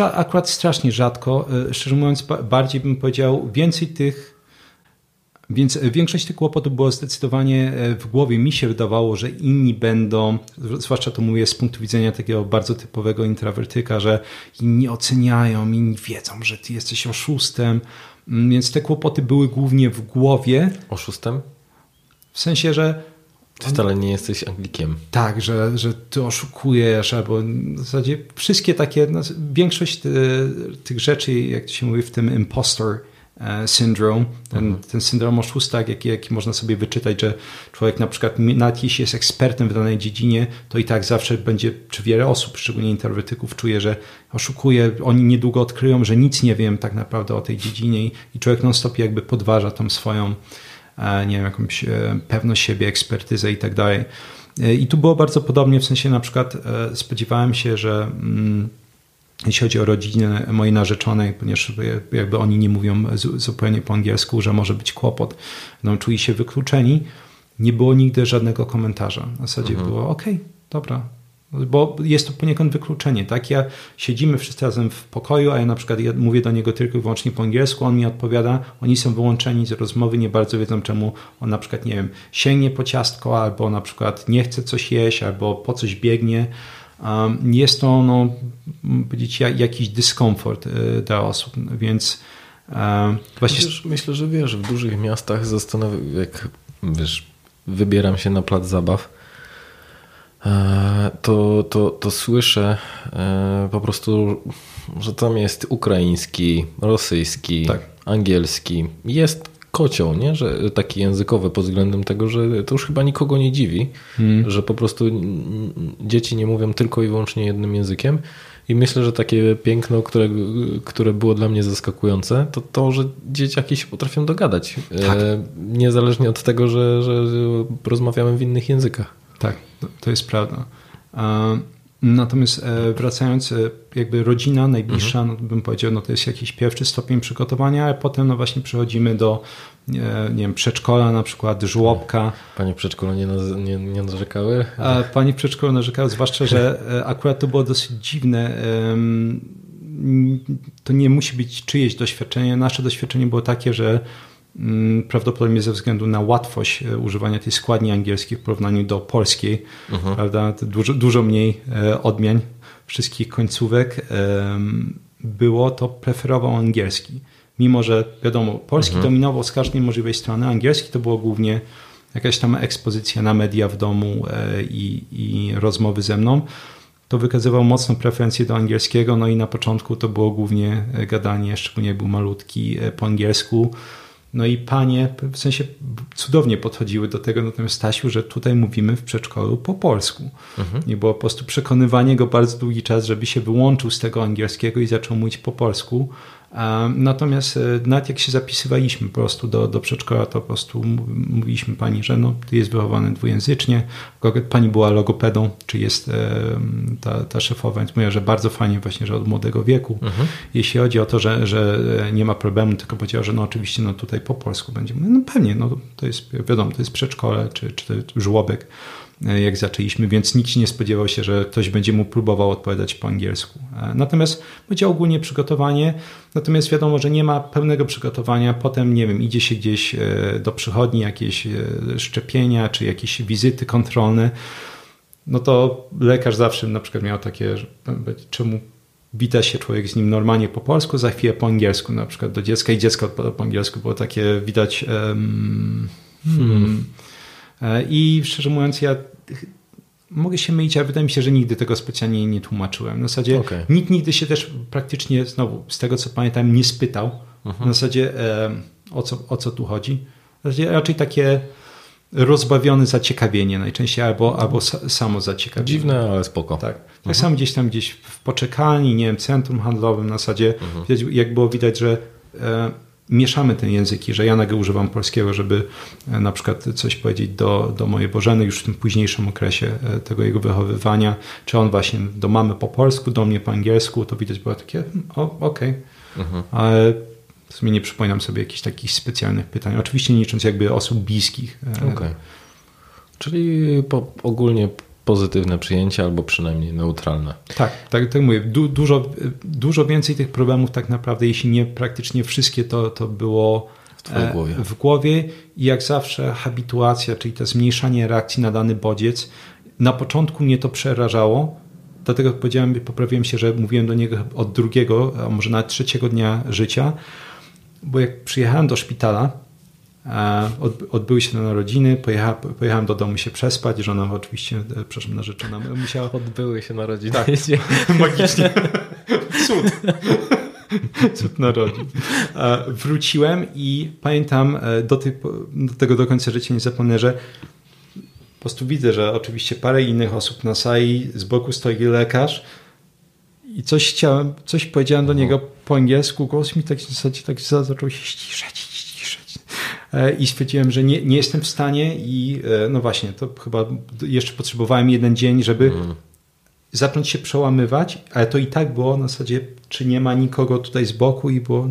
E, akurat strasznie rzadko. E, szczerze mówiąc, bardziej bym powiedział, więcej tych. Więc większość tych kłopotów było zdecydowanie e, w głowie. Mi się wydawało, że inni będą, zwłaszcza to mówię z punktu widzenia takiego bardzo typowego intrawertyka, że inni oceniają, inni wiedzą, że ty jesteś oszustem. Mm, więc te kłopoty były głównie w głowie. Oszustem? W sensie, że ty wcale nie jesteś Anglikiem. Tak, że, że ty oszukujesz, albo w zasadzie wszystkie takie, no, większość ty, tych rzeczy, jak to się mówi w tym impostor e, syndrome, ten, mhm. ten syndrom oszusta, jaki, jaki można sobie wyczytać, że człowiek na przykład, nawet jeśli jest ekspertem w danej dziedzinie, to i tak zawsze będzie, czy wiele osób, szczególnie introwertyków, czuje, że oszukuje, oni niedługo odkryją, że nic nie wiem tak naprawdę o tej dziedzinie i, i człowiek non-stop jakby podważa tą swoją nie wiem, jakąś e, pewność siebie, ekspertyzę i tak dalej. E, I tu było bardzo podobnie, w sensie na przykład e, spodziewałem się, że mm, jeśli chodzi o rodzinę mojej narzeczonej, ponieważ jakby oni nie mówią zupełnie po angielsku, że może być kłopot, no, czuli się wykluczeni, nie było nigdy żadnego komentarza. W zasadzie mhm. było ok, dobra, bo jest to poniekąd wykluczenie, tak? Ja siedzimy wszyscy razem w pokoju, a ja na przykład ja mówię do niego tylko i wyłącznie po angielsku, on mi odpowiada, oni są wyłączeni z rozmowy, nie bardzo wiedzą czemu on na przykład, nie wiem, sięgnie po ciastko, albo na przykład nie chce coś jeść, albo po coś biegnie. Jest to, no, powiedzieć, jakiś dyskomfort y, dla osób, więc właśnie... Myślę, myślę, że wiesz, w dużych miastach zastanawiam, jak wiesz, wybieram się na plac zabaw, E, to, to, to słyszę e, po prostu, że tam jest ukraiński, rosyjski, tak. angielski. Jest kocioł, nie? Że taki językowy pod względem tego, że to już chyba nikogo nie dziwi, hmm. że po prostu dzieci nie mówią tylko i wyłącznie jednym językiem. I myślę, że takie piękno, które, które było dla mnie zaskakujące, to to, że dzieciaki się potrafią dogadać. Tak. E, niezależnie od tego, że, że rozmawiamy w innych językach. Tak, to jest prawda. Natomiast e, wracając, e, jakby rodzina najbliższa, mhm. no, bym powiedział, no to jest jakiś pierwszy stopień przygotowania, a potem no właśnie przechodzimy do nie, nie wiem, przedszkola na przykład, żłobka. Panie przedszkolu nie, nie, nie narzekały? A pani przedszkolu narzekały, zwłaszcza, że e, akurat to było dosyć dziwne. To nie musi być czyjeś doświadczenie. Nasze doświadczenie było takie, że prawdopodobnie ze względu na łatwość e, używania tej składni angielskiej w porównaniu do polskiej, uh-huh. prawda, dużo, dużo mniej e, odmian wszystkich końcówek, było to preferował angielski. Mimo, że wiadomo, polski uh-huh. dominował z każdej możliwej strony, angielski to było głównie jakaś tam ekspozycja na media w domu e, i, i rozmowy ze mną to wykazywał mocną preferencję do angielskiego, no i na początku to było głównie gadanie, szczególnie jak był malutki, po angielsku. No i panie w sensie cudownie podchodziły do tego, natomiast Stasiu, że tutaj mówimy w przedszkolu po polsku. Mhm. I było po prostu przekonywanie go bardzo długi czas, żeby się wyłączył z tego angielskiego i zaczął mówić po polsku. Natomiast e, nawet jak się zapisywaliśmy po prostu do, do przedszkola, to po prostu mówiliśmy pani, że no, jest wychowany dwujęzycznie. Pani była logopedą, czy jest e, ta, ta szefowa, więc mówiła, że bardzo fajnie właśnie, że od młodego wieku. Mhm. Jeśli chodzi o to, że, że nie ma problemu, tylko powiedziała, że no oczywiście no tutaj po polsku będzie. No pewnie, no to jest wiadomo, to jest przedszkole, czy, czy żłobek E, jak zaczęliśmy, więc nikt nie spodziewał się, że ktoś będzie mu próbował odpowiadać po angielsku. E, natomiast będzie ogólnie przygotowanie, natomiast wiadomo, że nie ma pełnego przygotowania. Potem, nie wiem, idzie się gdzieś e, do przychodni, jakieś szczepienia, czy jakieś wizyty kontrolne. No to lekarz zawsze na przykład miał takie, że czemu wita się człowiek z nim normalnie po polsku, za chwilę po angielsku, na przykład do dziecka i dziecko odpowiada po angielsku, było takie widać. Um, hmm. I szczerze mówiąc, ja mogę się mylić, ale wydaje mi się, że nigdy tego specjalnie nie tłumaczyłem. W zasadzie okay. nikt nigdy się też praktycznie, znowu, z tego co pamiętam, nie spytał mhm. na zasadzie e, o, co, o co tu chodzi. W zasadzie raczej takie rozbawione zaciekawienie najczęściej, albo, albo samo zaciekawienie. Dziwne, ale spoko. Tak. Tak mhm. samo gdzieś tam gdzieś w poczekalni, nie wiem, centrum handlowym na zasadzie, mhm. jak było widać, że e, mieszamy te języki, że ja nagle używam polskiego, żeby e, na przykład coś powiedzieć do, do mojej Bożeny już w tym późniejszym okresie e, tego jego wychowywania, czy on właśnie do mamy po polsku, do mnie po angielsku, to widać było takie, hmm, okej, okay. mhm. ale w sumie nie przypominam sobie jakichś takich specjalnych pytań. Oczywiście nie licząc jakby osób bliskich. E, okay. Czyli po, ogólnie pozytywne przyjęcie albo przynajmniej neutralne. Tak, tak, tak mówię. Du, dużo, dużo więcej tych problemów tak naprawdę, jeśli nie praktycznie wszystkie, to, to było w, e, głowie. w głowie i jak zawsze habituacja, czyli to zmniejszanie reakcji na dany bodziec. Na początku mnie to przerażało, dlatego powiedziałem, poprawiłem się, że mówiłem do niego od drugiego, a może nawet trzeciego dnia życia, bo jak przyjechałem do szpitala, Odbyły się narodziny, pojechałem, pojechałem do domu się przespać, żona oczywiście, e, przepraszam, narzeczona musiała... Odbyły się narodziny. Tak, *laughs* magicznie. Cud. Cud narodzin. Wróciłem i pamiętam e, do, tych, do tego do końca życia nie zapomnę, że po prostu widzę, że oczywiście parę innych osób na sali, z boku stoi lekarz i coś chciałem, coś powiedziałem do niego po angielsku, głos mi tak w zasadzie tak zaczął się ściszać i stwierdziłem, że nie, nie jestem w stanie i e, no właśnie, to chyba jeszcze potrzebowałem jeden dzień, żeby mm. zacząć się przełamywać, ale to i tak było na zasadzie, czy nie ma nikogo tutaj z boku i było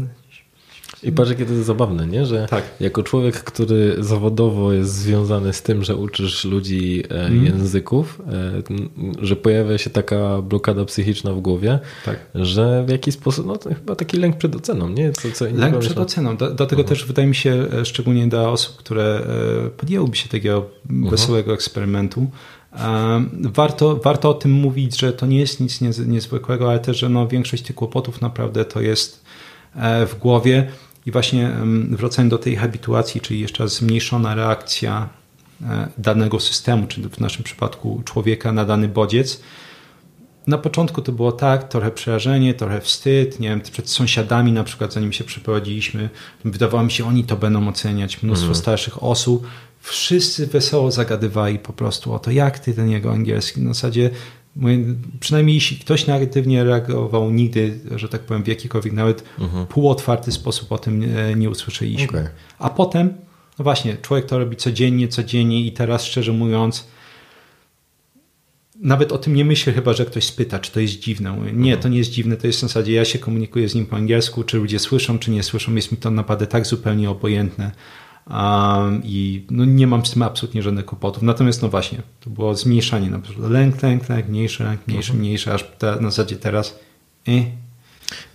i patrz, jakie to jest zabawne, nie? że tak. jako człowiek, który zawodowo jest związany z tym, że uczysz ludzi mm. języków, e, że pojawia się taka blokada psychiczna w głowie, tak. że w jakiś sposób, no to chyba taki lęk przed oceną, nie? Co, co lęk przed myślą? oceną. Do, dlatego mhm. też wydaje mi się, szczególnie dla osób, które podjęłyby się takiego uh mhm. wesołego eksperymentu, Warto, warto o tym mówić, że to nie jest nic niezwykłego, ale też, że no, większość tych kłopotów naprawdę to jest w głowie. I właśnie wracając do tej habituacji, czyli jeszcze zmniejszona reakcja e, danego systemu, czy w naszym przypadku człowieka na dany bodziec, na początku to było tak, trochę przerażenie, trochę wstyd, nie wiem, przed sąsiadami na przykład, zanim się przeprowadziliśmy, wydawało mi się, oni to będą oceniać, mnóstwo Mhm. starszych osób, wszyscy wesoło zagadywali po prostu o to, jak ty ten jego angielski, na zasadzie przynajmniej jeśli ktoś negatywnie reagował nigdy, że tak powiem, w jakikolwiek nawet półotwarty sposób o tym nie usłyszeliśmy. Mhm. Okej. A potem, no właśnie, człowiek to robi codziennie, codziennie i teraz szczerze mówiąc, nawet o tym nie myślę chyba, że ktoś spyta, czy to jest dziwne. Mówię, nie, to nie jest dziwne, to jest w zasadzie, ja się komunikuję z nim po angielsku, czy ludzie słyszą, czy nie słyszą, jest mi to naprawdę tak zupełnie obojętne um, i no, nie mam z tym absolutnie żadnych kłopotów. Natomiast no właśnie, to było zmniejszanie na przykład lęk, lęk, lęk, mniejszy, lęk, mniejszy, mniejszy, aż te, na zasadzie teraz eh,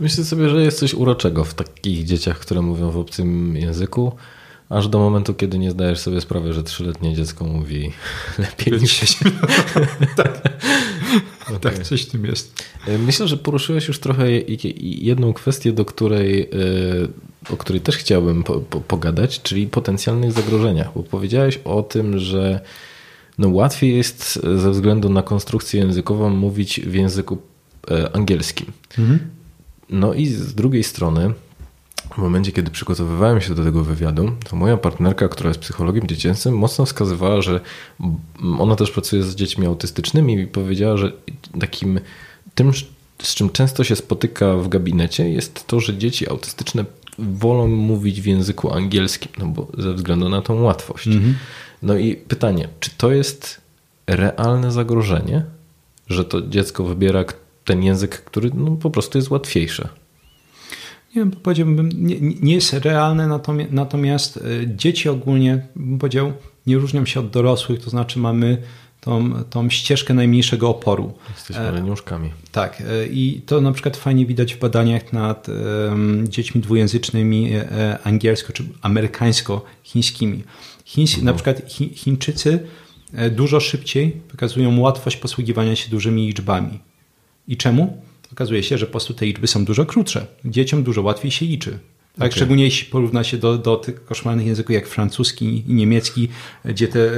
Myślę sobie, że jest coś uroczego w takich dzieciach, które mówią w obcym języku, aż do momentu, kiedy nie zdajesz sobie sprawy, że trzyletnie dziecko mówi *laughs* lepiej niż *laughs* się. tak, coś w tym jest. Myślę, że poruszyłeś już trochę jedną kwestię, do której, e, o której też chciałbym po, po, pogadać, czyli potencjalnych zagrożeniach, bo powiedziałeś o tym, że no łatwiej jest ze względu na konstrukcję językową mówić w języku e, angielskim. Mhm. No i z drugiej strony, w momencie, kiedy przygotowywałem się do tego wywiadu, to moja partnerka, która jest psychologiem dziecięcym, mocno wskazywała, że ona też pracuje z dziećmi autystycznymi i powiedziała, że takim tym, z czym często się spotyka w gabinecie, jest to, że dzieci autystyczne wolą mówić w języku angielskim, no bo ze względu na tą łatwość. Mhm. No i pytanie, czy to jest realne zagrożenie, że to dziecko wybiera ten język, który no, po prostu jest łatwiejszy? Nie wiem, powiedziałbym, nie, nie jest realne, natomiast, natomiast e, dzieci ogólnie, bym powiedział, nie różnią się od dorosłych, to znaczy mamy tą, tą ścieżkę najmniejszego oporu. Jesteśmy leniuszkami. Tak, e, i to na przykład fajnie widać w badaniach nad dziećmi dwujęzycznymi e, angielsko czy amerykańsko-chińskimi. Chińs, mhm. Na przykład chi, Chińczycy e, dużo szybciej wykazują łatwość posługiwania się dużymi liczbami. I czemu? Okazuje się, że po prostu te liczby są dużo krótsze. Dzieciom dużo łatwiej się liczy. Tak, okay. Szczególnie jeśli porówna się do, do tych koszmarnych języków jak francuski i niemiecki, gdzie te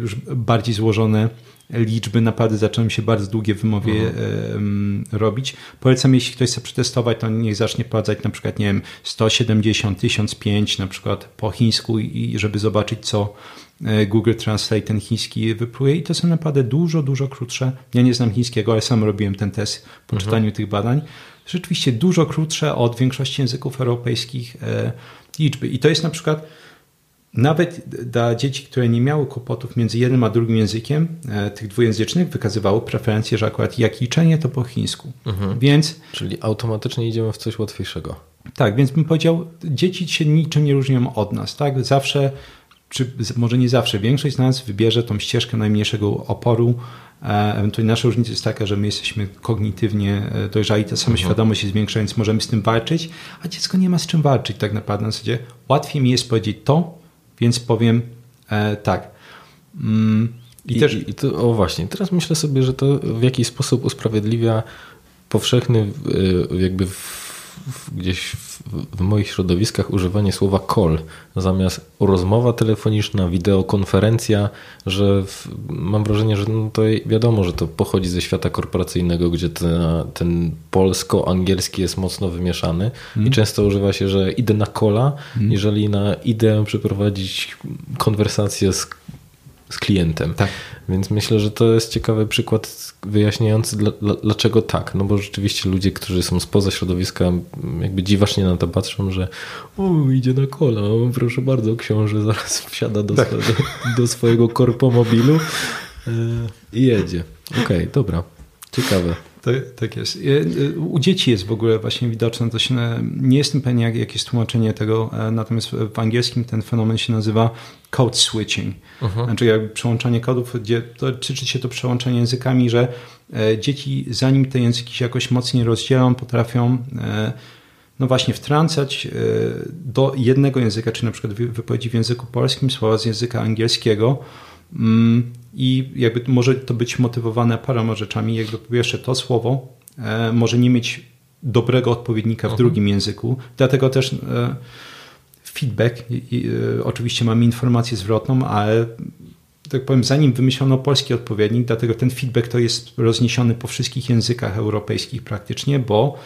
już bardziej złożone liczby naprawdę zaczęły się bardzo długie w wymowie mhm. robić. Polecam, jeśli ktoś chce przetestować, to niech zacznie wprowadzać na przykład, nie wiem, 170, 1005 na przykład po chińsku i żeby zobaczyć, co Google Translate ten chiński wypluje i to są naprawdę dużo, dużo krótsze. Ja nie znam chińskiego, ale sam robiłem ten test po mhm. czytaniu tych badań. Rzeczywiście dużo krótsze od większości języków europejskich e, liczby. I to jest na przykład nawet dla dzieci, które nie miały kłopotów między jednym a drugim językiem, e, tych dwujęzycznych, wykazywało preferencję, że akurat jak liczenie, to po chińsku. Mhm. Więc, Czyli automatycznie idziemy w coś łatwiejszego. Tak, więc bym powiedział, dzieci się niczym nie różnią od nas. Tak? Zawsze czy może nie zawsze, większość z nas wybierze tą ścieżkę najmniejszego oporu. Ewentualnie nasza różnica jest taka, że my jesteśmy kognitywnie dojrzali, ta sama świadomość jest większa, więc możemy z tym walczyć, a dziecko nie ma z czym walczyć tak naprawdę. Na zasadzie łatwiej mi jest powiedzieć to, więc powiem e, tak. Mm, I, I, też... i to, o właśnie, teraz myślę sobie, że to w jakiś sposób usprawiedliwia powszechny jakby w, w, gdzieś w, w, moich środowiskach używanie słowa call zamiast rozmowa telefoniczna, wideokonferencja, że w, mam wrażenie, że no to wiadomo, że to pochodzi ze świata korporacyjnego, gdzie te, ten polsko-angielski jest mocno wymieszany mm. i często używa się, że idę na kola, mm. jeżeli na idę przeprowadzić konwersację z z klientem. Tak. Więc myślę, że to jest ciekawy przykład wyjaśniający, dla, dla, dlaczego tak. No bo rzeczywiście ludzie, którzy są spoza środowiska, jakby dziwacznie na to patrzą, że o, idzie na kola, proszę bardzo, książę zaraz wsiada do, Tak. do, do swojego korpomobilu yy, i jedzie. Okej, okay, dobra. Ciekawe. Tak, tak jest. U dzieci jest w ogóle właśnie widoczne, to się, nie jestem pewien jak, jakie jest tłumaczenie tego, natomiast w angielskim ten fenomen się nazywa code switching, Mhm. znaczy jakby przełączanie kodów, gdzie to, tyczy się to przełączanie językami, że e, dzieci zanim te języki się jakoś mocniej rozdzielą, potrafią e, no właśnie wtrącać e, do jednego języka, czy na przykład wypowiedzi w języku polskim słowa z języka angielskiego, mm, i jakby może to być motywowane paroma rzeczami. Jakby po pierwsze to słowo e, może nie mieć dobrego odpowiednika w Mhm. drugim języku, dlatego też e, feedback, i, i, e, oczywiście mamy informację zwrotną, ale tak powiem, zanim wymyślono polski odpowiednik, dlatego ten feedback to jest rozniesiony po wszystkich językach europejskich praktycznie, bo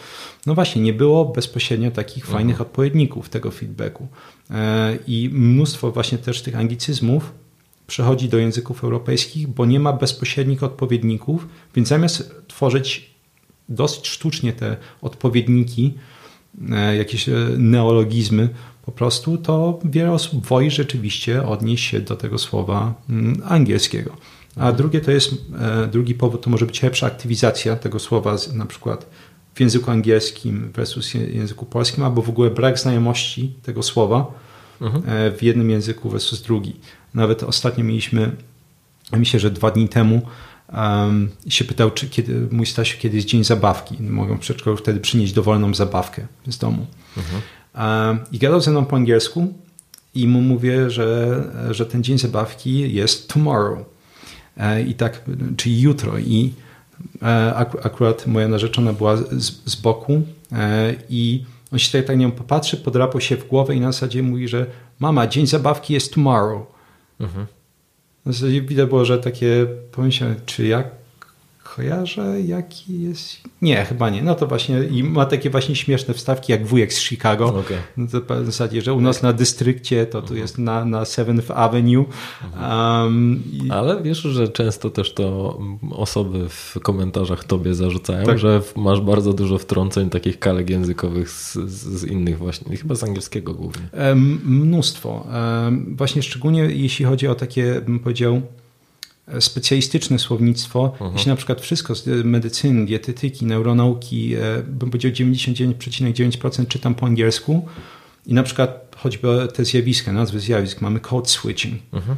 no właśnie, nie było bezpośrednio takich mhm. fajnych odpowiedników tego feedbacku. E, I mnóstwo właśnie też tych anglicyzmów przechodzi do języków europejskich, bo nie ma bezpośrednich odpowiedników, więc zamiast tworzyć dosyć sztucznie te odpowiedniki, e, jakieś e, neologizmy po prostu, to wiele osób woi rzeczywiście odnieść się do tego słowa mm, angielskiego. A mhm. drugie to jest, drugi powód to może być lepsza aktywizacja tego słowa, na przykład w języku angielskim versus języku polskim, albo w ogóle brak znajomości tego słowa mhm. E, w jednym języku versus drugi. Nawet ostatnio mieliśmy, myślę, że dwa dni temu um, się pytał, czy kiedy, mój Stasiu, kiedy jest dzień zabawki. Mogą przedszkolu wtedy przynieść dowolną zabawkę z domu. Mhm. Um, I gadał ze mną po angielsku i mu mówię, że, że ten dzień zabawki jest tomorrow. E, I tak, czyli jutro. I E, akurat moja narzeczona była z, z boku e, i on się tak na nią popatrzy, podrapał się w głowę i na zasadzie mówi, że mama, dzień zabawki jest tomorrow. Mhm. Na zasadzie widać było, że takie pomyślałem, czy jak kojarzę, jaki jest. Nie, chyba nie. No to właśnie i ma takie właśnie śmieszne wstawki jak wujek z Chicago. Okay. No to w zasadzie, że u nas na dystrykcie to tu mhm. jest na, na Seventh Avenue. Um, i... Ale wiesz, że często też to osoby w komentarzach tobie zarzucają, tak. że masz bardzo dużo wtrąceń takich kalek językowych z, z innych właśnie, chyba z angielskiego głównie. Mnóstwo. Właśnie szczególnie jeśli chodzi o takie, bym powiedział, specjalistyczne słownictwo, mhm. jeśli na przykład wszystko z medycyny, dietetyki, neuronauki, e, bym powiedział 99,9% czytam po angielsku i na przykład choćby te zjawiska, nazwy zjawisk, mamy code switching. Mhm.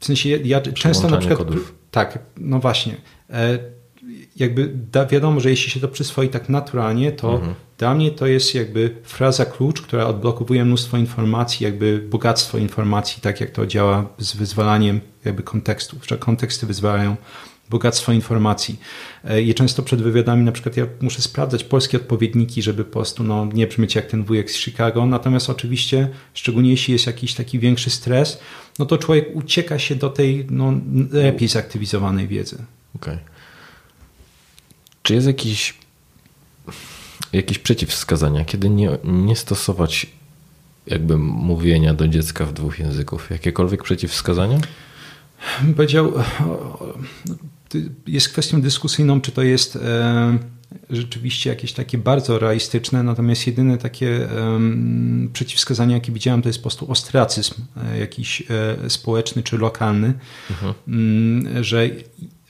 W sensie ja często na przykład... Kodów. Tak, no właśnie. E, jakby da, wiadomo, że jeśli się to przyswoi tak naturalnie, to mhm. Dla mnie to jest jakby fraza klucz, która odblokowuje mnóstwo informacji, jakby bogactwo informacji, tak jak to działa z wyzwalaniem jakby kontekstów, że konteksty wyzwalają bogactwo informacji. E, I często przed wywiadami na przykład ja muszę sprawdzać polskie odpowiedniki, żeby po prostu no, nie brzmieć jak ten wujek z Chicago. Natomiast oczywiście, szczególnie jeśli jest jakiś taki większy stres, no to człowiek ucieka się do tej no, lepiej zaktywizowanej wiedzy. Okej. Okay. Czy jest jakiś, jakieś przeciwwskazania, kiedy nie, nie stosować jakby mówienia do dziecka w dwóch języków? Jakiekolwiek przeciwwskazania? Powiedział, jest kwestią dyskusyjną, czy to jest e, rzeczywiście jakieś takie bardzo realistyczne, natomiast jedyne takie przeciwwskazanie, jakie widziałem, to jest po prostu ostracyzm e, jakiś e, społeczny czy lokalny, mhm. Że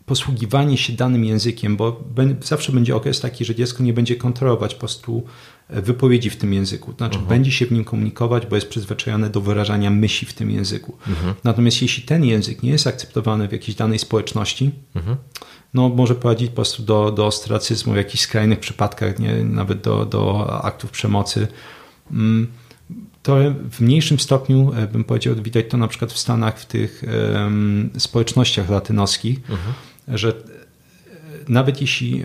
posługiwanie się danym językiem, bo zawsze będzie okres taki, że dziecko nie będzie kontrolować po prostu e, wypowiedzi w tym języku. Znaczy, uh mhm. -huh. będzie się w nim komunikować, bo jest przyzwyczajone do wyrażania myśli w tym języku. Uh mhm. -huh. Natomiast jeśli ten język nie jest akceptowany w jakiejś danej społeczności, uh mhm. -huh. no może prowadzić po prostu do, do ostracyzmu w jakichś skrajnych przypadkach, nie, nawet do, do aktów przemocy. Mm, to w mniejszym stopniu, e, bym powiedział, widać to na przykład w Stanach, w tych um, społecznościach latynoskich, że nawet jeśli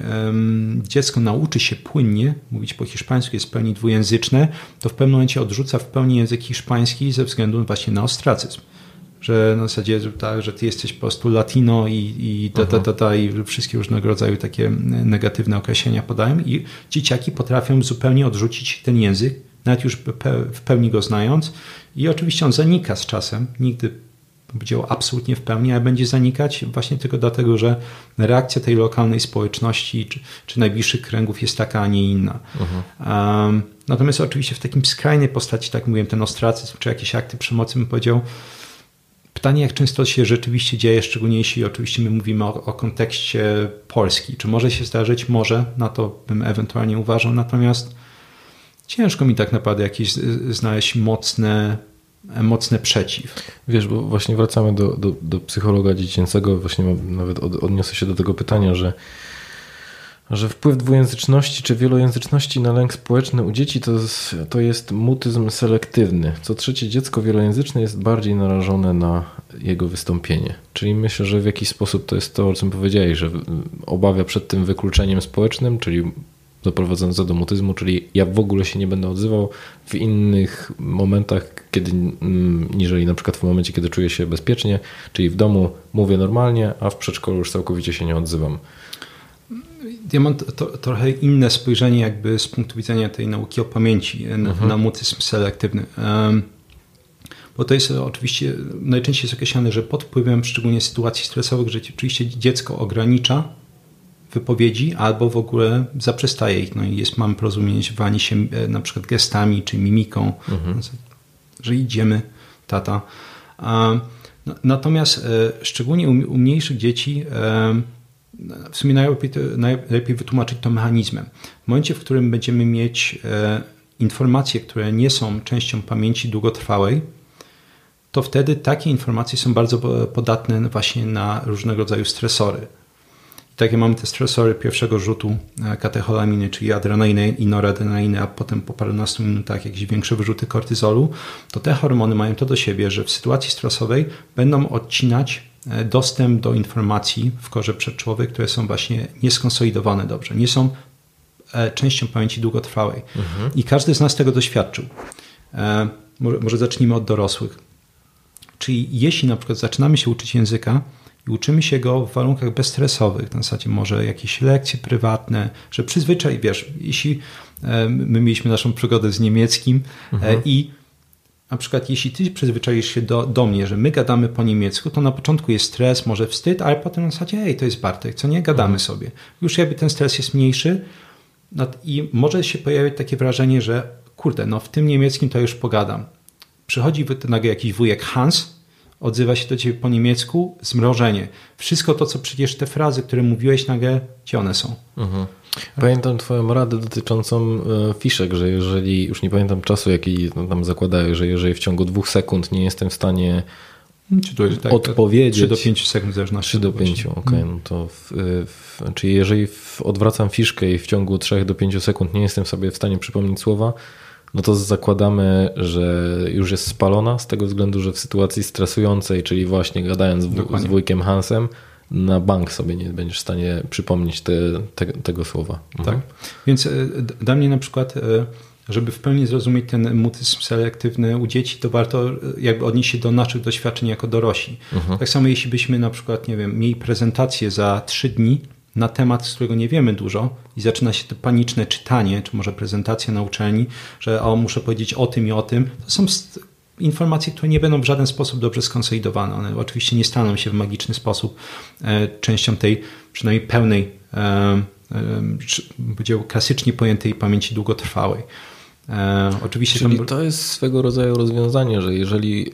dziecko nauczy się płynnie mówić po hiszpańsku, jest w pełni dwujęzyczne, to w pewnym momencie odrzuca w pełni język hiszpański ze względu właśnie na ostracyzm. Że na zasadzie, tak, że ty jesteś po prostu latino i, i ta, ta, ta, ta, i wszystkie różnego rodzaju takie negatywne określenia podają i dzieciaki potrafią zupełnie odrzucić ten język, nawet już w pełni go znając i oczywiście on zanika z czasem, nigdy powiedział absolutnie w pełni, ale będzie zanikać właśnie tylko dlatego, że reakcja tej lokalnej społeczności czy, czy najbliższych kręgów jest taka, a nie inna. Mhm. Um, natomiast oczywiście w takim skrajnej postaci, tak mówiłem, ten ostracyzm czy jakieś akty przemocy, bym powiedział, pytanie, jak często się rzeczywiście dzieje, szczególnie jeśli oczywiście my mówimy o, o kontekście Polski. Czy może się zdarzyć? Może, na to bym ewentualnie uważał, natomiast ciężko mi tak naprawdę jakieś znaleźć mocne mocne przeciw. Wiesz, bo właśnie wracamy do, do, do psychologa dziecięcego, właśnie nawet od, odniosę się do tego pytania, że, że wpływ dwujęzyczności czy wielojęzyczności na lęk społeczny u dzieci to, to jest mutyzm selektywny. Co trzecie dziecko wielojęzyczne jest bardziej narażone na jego wystąpienie. Czyli myślę, że w jakiś sposób to jest to, o czym powiedziałeś, że obawia przed tym wykluczeniem społecznym, czyli doprowadzające do mutyzmu, czyli ja w ogóle się nie będę odzywał w innych momentach, kiedy, mm, niżeli na przykład w momencie, kiedy czuję się bezpiecznie, czyli w domu mówię normalnie, a w przedszkolu już całkowicie się nie odzywam. Ja mam to, trochę inne spojrzenie jakby z punktu widzenia tej nauki o pamięci na, mhm. na mutyzm selektywny. Um, bo to jest oczywiście najczęściej jest określane, że pod wpływem szczególnie sytuacji stresowych, że oczywiście dziecko ogranicza wypowiedzi albo w ogóle zaprzestaje ich. No i jest, mamy porozumiewanie się e, na przykład gestami czy mimiką, mhm. że idziemy, tata. Natomiast e, szczególnie u mniejszych dzieci e, w sumie najlepiej, najlepiej wytłumaczyć to mechanizmem. W momencie, w którym będziemy mieć informacje, które nie są częścią pamięci długotrwałej, to wtedy takie informacje są bardzo podatne właśnie na różnego rodzaju stresory. Takie mamy te stresory pierwszego rzutu e, katecholaminy, czyli adrenaliny i noradrenaliny, a potem po parunastu minutach jakieś większe wyrzuty kortyzolu, to te hormony mają to do siebie, że w sytuacji stresowej będą odcinać e, dostęp do informacji w korze przedczłowej, które są właśnie nieskonsolidowane dobrze, nie są e, częścią pamięci długotrwałej. Mhm. I każdy z nas tego doświadczył. Może zacznijmy od dorosłych. Czyli jeśli na przykład zaczynamy się uczyć języka i uczymy się go w warunkach bezstresowych, na zasadzie może jakieś lekcje prywatne, że przyzwyczaj, wiesz, jeśli e, my mieliśmy naszą przygodę z niemieckim e, mhm. i na przykład jeśli ty przyzwyczaisz się do, do mnie, że my gadamy po niemiecku, to na początku jest stres, może wstyd, ale potem na zasadzie, ej, to jest Bartek, co nie, gadamy mhm. sobie. Już jakby ten stres jest mniejszy i może się pojawić takie wrażenie, że kurde, no w tym niemieckim to już pogadam. Przychodzi nagle jakiś wujek Hans, odzywa się do ciebie po niemiecku, zmrożenie. Wszystko to, co przecież te frazy, które mówiłeś nagle, gdzie one są? Mhm. Pamiętam Twoją radę dotyczącą e, fiszek, że jeżeli, już nie pamiętam czasu, jaki tam zakładają, że jeżeli w ciągu dwóch sekund nie jestem w stanie czy to jest, tak, odpowiedzieć. 3 do 5 sekund zależności. 3 do 5, okej. Okay, no to w, w, czyli jeżeli w, odwracam fiszkę i w ciągu 3 do 5 sekund nie jestem sobie w stanie przypomnieć słowa, no to zakładamy, że już jest spalona z tego względu, że w sytuacji stresującej, czyli właśnie gadając z wujkiem Hansem, na bank sobie nie będziesz w stanie przypomnieć te, te, tego słowa. Mhm. Tak. Więc e, dla mnie na przykład, e, żeby w pełni zrozumieć ten mutyzm selektywny u dzieci, to warto e, jakby odnieść się do naszych doświadczeń jako dorośli. Mhm. Tak samo jeśli byśmy na przykład, nie wiem, mieli prezentację za trzy dni, na temat, z którego nie wiemy dużo i zaczyna się to paniczne czytanie, czy może prezentacja na uczelni, że o, muszę powiedzieć o tym i o tym. To są informacje, które nie będą w żaden sposób dobrze skonsolidowane. One oczywiście nie staną się w magiczny sposób e, częścią tej przynajmniej pełnej, e, e, klasycznie pojętej pamięci długotrwałej. E, oczywiście Czyli tam... to jest swego rodzaju rozwiązanie, że jeżeli e,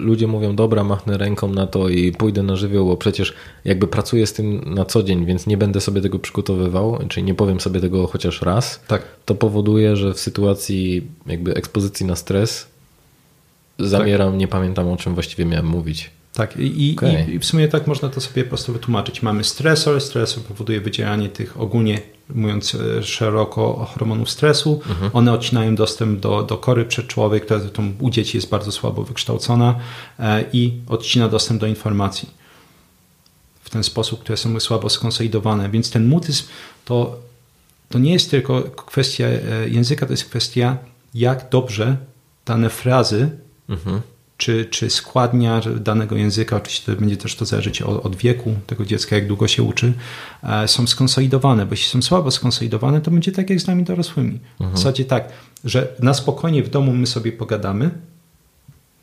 ludzie mówią, dobra, machnę ręką na to i pójdę na żywioł, bo przecież jakby pracuję z tym na co dzień, więc nie będę sobie tego przygotowywał, czyli nie powiem sobie tego chociaż raz, tak. to powoduje, że w sytuacji jakby ekspozycji na stres zamieram, tak. nie pamiętam o czym właściwie miałem mówić. Tak, i, okay. i, w sumie tak można to sobie po prostu wytłumaczyć. Mamy stresor, stresor powoduje wydzielanie tych ogólnie, mówiąc e, szeroko, hormonów stresu. Mhm. One odcinają dostęp do, do kory przedczołowej, która u dzieci jest bardzo słabo wykształcona e, i odcina dostęp do informacji w ten sposób, które są słabo skonsolidowane. Więc ten mutyzm to, to nie jest tylko kwestia e, języka, to jest kwestia, jak dobrze dane frazy mhm czy, czy składnia danego języka, oczywiście to będzie też to zależeć od, od, wieku tego dziecka, jak długo się uczy, e, są skonsolidowane, bo jeśli są słabo skonsolidowane, to będzie tak jak z nami dorosłymi. Mhm. W zasadzie tak, że na spokojnie w domu my sobie pogadamy,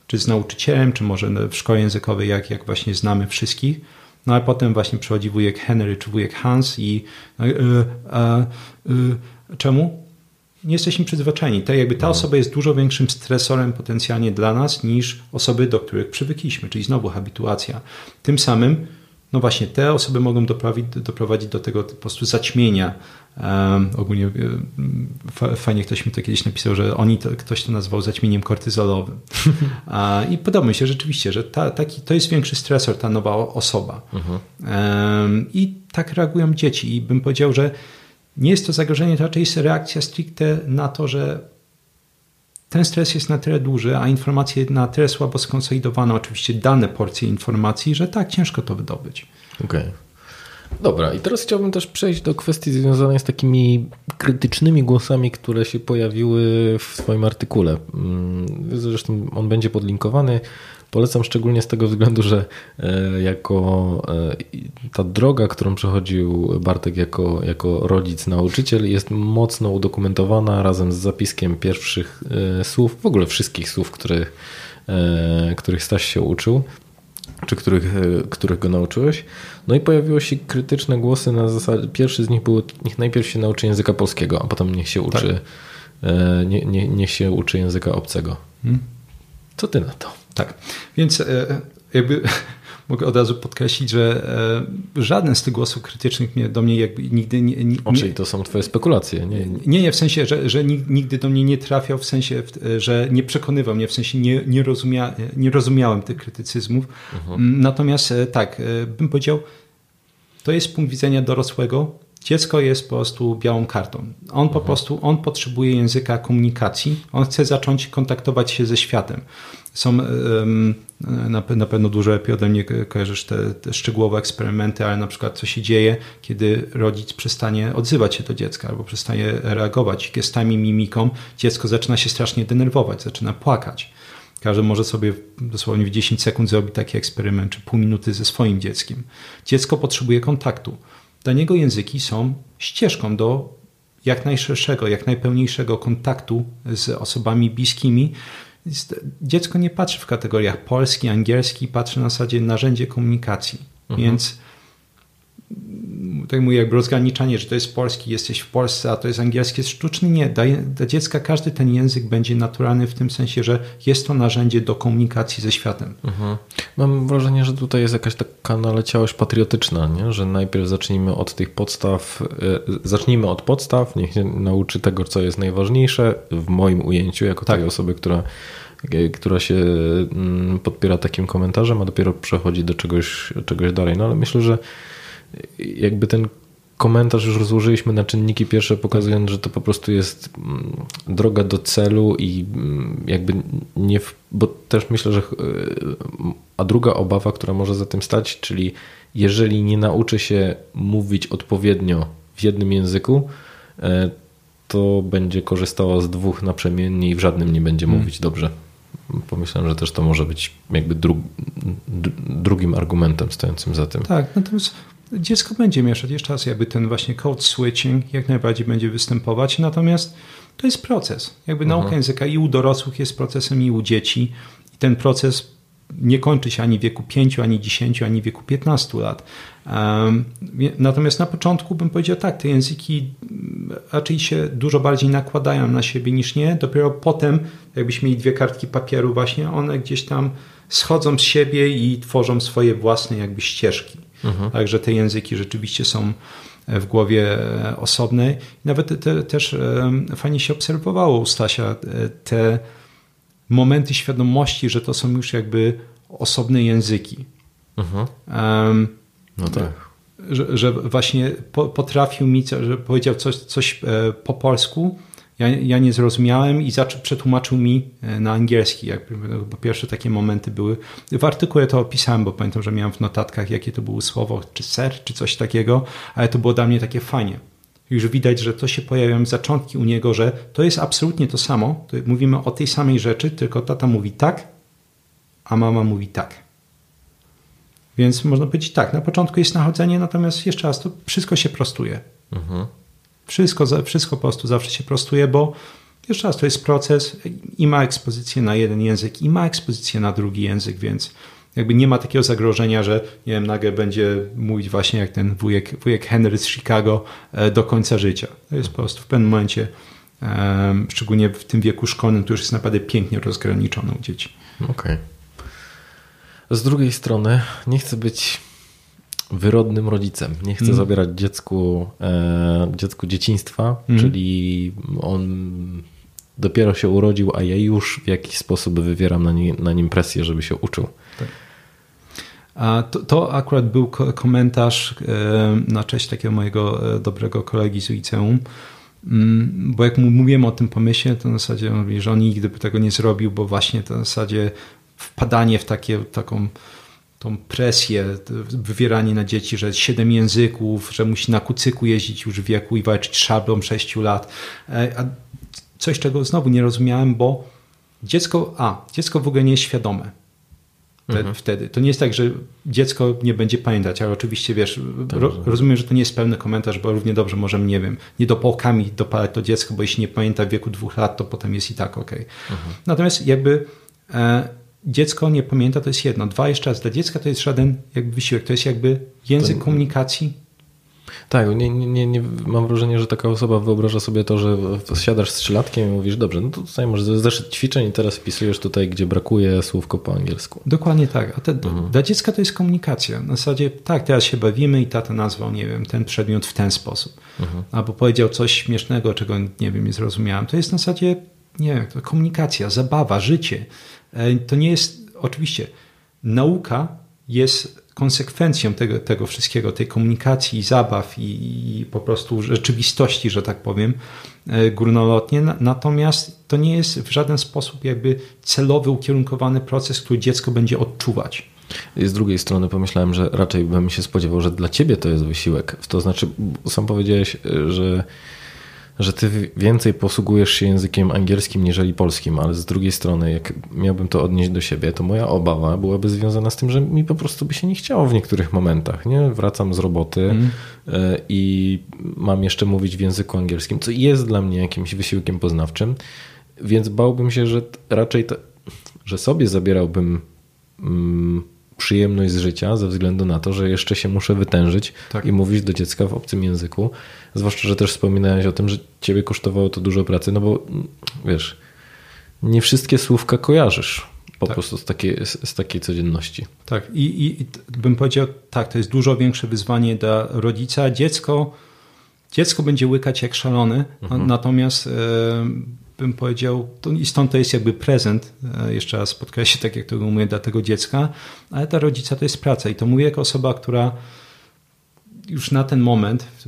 czy z nauczycielem, czy może w szkole językowej, jak, jak właśnie znamy wszystkich, no ale potem właśnie przychodzi wujek Henry czy wujek Hans i no, e, e, czemu? Nie jesteśmy przyzwyczajeni. Tak jakby ta no. osoba jest dużo większym stresorem potencjalnie dla nas niż osoby, do których przywykliśmy, czyli znowu habituacja. Tym samym, no właśnie, te osoby mogą doprowadzić, do tego po prostu zaćmienia. Um, ogólnie fajnie ktoś mi to kiedyś napisał, że oni to, ktoś to nazwał zaćmieniem kortyzolowym. *laughs* I podoba mi się rzeczywiście, że ta, taki, to jest większy stresor, ta nowa osoba. Um, I tak reagują dzieci. I bym powiedział, że nie jest to zagrożenie, to raczej jest reakcja stricte na to, że ten stres jest na tyle duży, a informacje na tyle słabo skonsolidowane, oczywiście dane porcje informacji, że tak ciężko to wydobyć. Okej. Okay. Dobra, i teraz chciałbym też przejść do kwestii związanej z takimi krytycznymi głosami, które się pojawiły w swoim artykule. Mm, zresztą on będzie podlinkowany. Polecam szczególnie z tego względu, że e, jako e, ta droga, którą przechodził Bartek jako, jako rodzic, nauczyciel, jest mocno udokumentowana razem z zapiskiem pierwszych e, słów, w ogóle wszystkich słów, których, których Staś się uczył czy których, których go nauczyłeś. No i pojawiły się krytyczne głosy na zasadzie, pierwszy z nich był, niech najpierw się nauczy języka polskiego, a potem niech się uczy, tak. nie, nie, niech się uczy języka obcego. Hmm. Co ty na to? Tak, więc e, jakby *laughs* mogę od razu podkreślić, że e, żaden z tych głosów krytycznych mnie, do mnie jakby nigdy nie... nie o, czyli to są twoje spekulacje, nie? Nie, nie, w sensie, że, że nigdy do mnie nie trafiał, w sensie, że nie przekonywał mnie, w sensie nie, nie, rozumia, nie rozumiałem tych krytycyzmów. Mhm. Natomiast e, tak, bym powiedział, to jest punkt widzenia dorosłego, Dziecko jest po prostu białą kartą. On po mhm. prostu on potrzebuje języka komunikacji, on chce zacząć kontaktować się ze światem. Są na, na pewno dużo lepiej ode mnie kojarzysz te, te, szczegółowe eksperymenty, ale na przykład co się dzieje, kiedy rodzic przestanie odzywać się do dziecka albo przestanie reagować gestami, mimiką, dziecko zaczyna się strasznie denerwować, zaczyna płakać. Każdy może sobie dosłownie w 10 sekund zrobić taki eksperyment, czy pół minuty ze swoim dzieckiem. Dziecko potrzebuje kontaktu. Dla niego języki są ścieżką do jak najszerszego, jak najpełniejszego kontaktu z osobami bliskimi. Dziecko nie patrzy w kategoriach polski, angielski, patrzy na zasadzie narzędzie komunikacji. Mhm. Więc tak mówię, jakby rozgraniczanie, że to jest polski, jesteś w Polsce, a to jest angielski, jest sztuczny. Nie, dla, dla dziecka każdy ten język będzie naturalny w tym sensie, że jest to narzędzie do komunikacji ze światem. Mhm. Mam wrażenie, że tutaj jest jakaś taka naleciałość patriotyczna, nie? że najpierw zacznijmy od tych podstaw, e, zacznijmy od podstaw, niech się nauczy tego, co jest najważniejsze w moim ujęciu, jako tak. tej osoby, która e, która się mm, podpiera takim komentarzem, a dopiero przechodzi do czegoś, czegoś dalej. No ale myślę, że jakby ten komentarz już rozłożyliśmy na czynniki pierwsze, pokazując, że to po prostu jest mm, droga do celu i mm, jakby nie, w, bo też myślę, że e, a druga obawa, która może za tym stać, czyli jeżeli nie nauczy się mówić odpowiednio w jednym języku, e, to będzie korzystała z dwóch naprzemiennie i w żadnym nie będzie hmm. mówić dobrze. Pomyślałem, że też to może być jakby dru, drugim argumentem stojącym za tym. Tak, natomiast dziecko będzie mieszać. Jeszcze raz, jakby ten właśnie code switching jak najbardziej będzie występować, natomiast to jest proces. Jakby mhm. nauka języka i u dorosłych jest procesem, i u dzieci. I ten proces nie kończy się ani w wieku 5, ani 10, ani w wieku 15 lat. Natomiast na początku bym powiedział tak, te języki raczej się dużo bardziej nakładają na siebie niż nie. Dopiero potem, jakbyśmy mieli dwie kartki papieru właśnie, one gdzieś tam schodzą z siebie i tworzą swoje własne jakby ścieżki. Mhm. Także te języki rzeczywiście są w głowie osobnej. Nawet te, też fajnie się obserwowało u Stasia e, te momenty świadomości, że to są już jakby osobne języki. Mhm. Um, no tak. Że, że właśnie potrafił mi, że powiedział coś, coś e, po polsku, ja, ja nie zrozumiałem i zaczął, przetłumaczył mi e, na angielski. Jakby, bo pierwsze takie momenty były. W artykule to opisałem, bo pamiętam, że miałem w notatkach, jakie to było słowo, czy ser, czy coś takiego, ale to było dla mnie takie fajnie. Już widać, że to się pojawiają zaczątki u niego, że to jest absolutnie to samo. To mówimy o tej samej rzeczy, tylko tata mówi tak, a mama mówi tak. Więc można powiedzieć tak, na początku jest nachodzenie, natomiast jeszcze raz, to wszystko się prostuje. Mhm. Wszystko, wszystko po prostu zawsze się prostuje, bo jeszcze raz to jest proces i ma ekspozycję na jeden język, i ma ekspozycję na drugi język, więc jakby nie ma takiego zagrożenia, że nie wiem, nagle będzie mówić właśnie jak ten wujek, wujek Henry z Chicago e, do końca życia. To jest po prostu w pewnym momencie, szczególnie w tym wieku szkolnym, to już jest naprawdę pięknie rozgraniczone u dzieci. Okej. Okay. Z drugiej strony nie chcę być wyrodnym rodzicem. Nie chce mm. zabierać dziecku, e, dziecku dzieciństwa, mm. czyli on dopiero się urodził, a ja już w jakiś sposób wywieram na, nie, na nim presję, żeby się uczył. Tak. A to, to, akurat był komentarz e, na cześć takiego mojego e, dobrego kolegi z liceum, mm, bo jak mu mówiłem o tym pomyśle, to w zasadzie on mówi, że on nigdy by tego nie zrobił, bo właśnie to w zasadzie wpadanie w takie, taką tą presję, wywieranie na dzieci, że siedem języków, że musi na kucyku jeździć już w wieku i walczyć szablą 6 lat. E, a coś, czego znowu nie rozumiałem, bo dziecko, a, dziecko w ogóle nie jest świadome. Mhm. Wtedy. To nie jest tak, że dziecko nie będzie pamiętać, ale oczywiście wiesz, tak, ro, rozumiem, że to nie jest pełny komentarz, bo równie dobrze możemy, nie wiem, nie dopałkami dopalać to dziecko, bo jeśli nie pamięta w wieku dwóch lat, to potem jest i tak ok. Mhm. Natomiast jakby e, dziecko nie pamięta, to jest jedno. Dwa, jeszcze raz, dla dziecka to jest żaden jakby wysiłek, to jest jakby język to... komunikacji tak, nie, nie, nie, mam wrażenie, że taka osoba wyobraża sobie to, że siadasz z trzylatkiem i mówisz, dobrze, no to tutaj masz zeszyt ćwiczeń i teraz wpisujesz tutaj, gdzie brakuje słówko po angielsku. Dokładnie tak. A te, mhm. dla dziecka to jest komunikacja. Na zasadzie, tak, teraz się bawimy i tata nazwał, nie wiem, ten przedmiot w ten sposób. Mhm. Albo powiedział coś śmiesznego, czego, nie wiem, nie zrozumiałem. To jest na zasadzie, nie wiem, to komunikacja, zabawa, życie. E, to nie jest, oczywiście, nauka jest konsekwencją tego, tego wszystkiego, tej komunikacji, zabaw i, i, po prostu rzeczywistości, że tak powiem, e, górnolotnie. Natomiast to nie jest w żaden sposób jakby celowy, ukierunkowany proces, który dziecko będzie odczuwać. I z drugiej strony pomyślałem, że raczej bym się spodziewał, że dla ciebie to jest wysiłek. To znaczy, sam powiedziałeś, e, że że ty więcej posługujesz się językiem angielskim niżeli polskim, ale z drugiej strony, jak miałbym to odnieść do siebie, to moja obawa byłaby związana z tym, że mi po prostu by się nie chciało w niektórych momentach. Nie? Wracam z roboty mm. i mam jeszcze mówić w języku angielskim, co jest dla mnie jakimś wysiłkiem poznawczym, więc bałbym się, że raczej to, że sobie zabierałbym. Mm, przyjemność z życia ze względu na to, że jeszcze się muszę wytężyć tak. i mówić do dziecka w obcym języku. Zwłaszcza, że też wspominałeś o tym, że ciebie kosztowało to dużo pracy, no bo wiesz, nie wszystkie słówka kojarzysz po tak. prostu z takiej, z, z, takiej codzienności. Tak, I, i, i bym powiedział, tak, to jest dużo większe wyzwanie dla rodzica. Dziecko, dziecko będzie łykać jak szalony, mhm. natomiast bym powiedział, to, i stąd to jest jakby prezent, e, jeszcze raz podkreślę, tak jak to mówię, dla tego dziecka, ale ta rodzica to jest praca i to mówię jako osoba, która już na ten moment, e,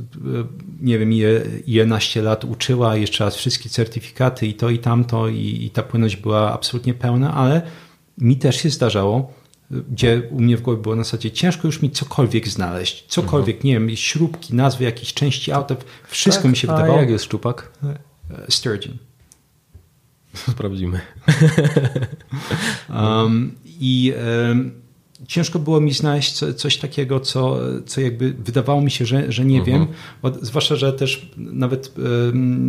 nie wiem, ile, 11 lat uczyła, jeszcze raz wszystkie certyfikaty i to i tamto i, i ta płynność była absolutnie pełna, ale mi też się zdarzało, gdzie u mnie w głowie było na zasadzie ciężko już mi cokolwiek znaleźć, cokolwiek, mhm. nie wiem, śrubki, nazwy jakichś części auta, wszystko tak, mi się wydawało. A jak jest szczupak? E, Sturgeon. *laughs* Sprawdzimy. *laughs* um, I ciężko było mi znaleźć co, coś takiego, co, co jakby wydawało mi się, że, że nie -huh. wiem. Mhm. Bo, zwłaszcza, że też nawet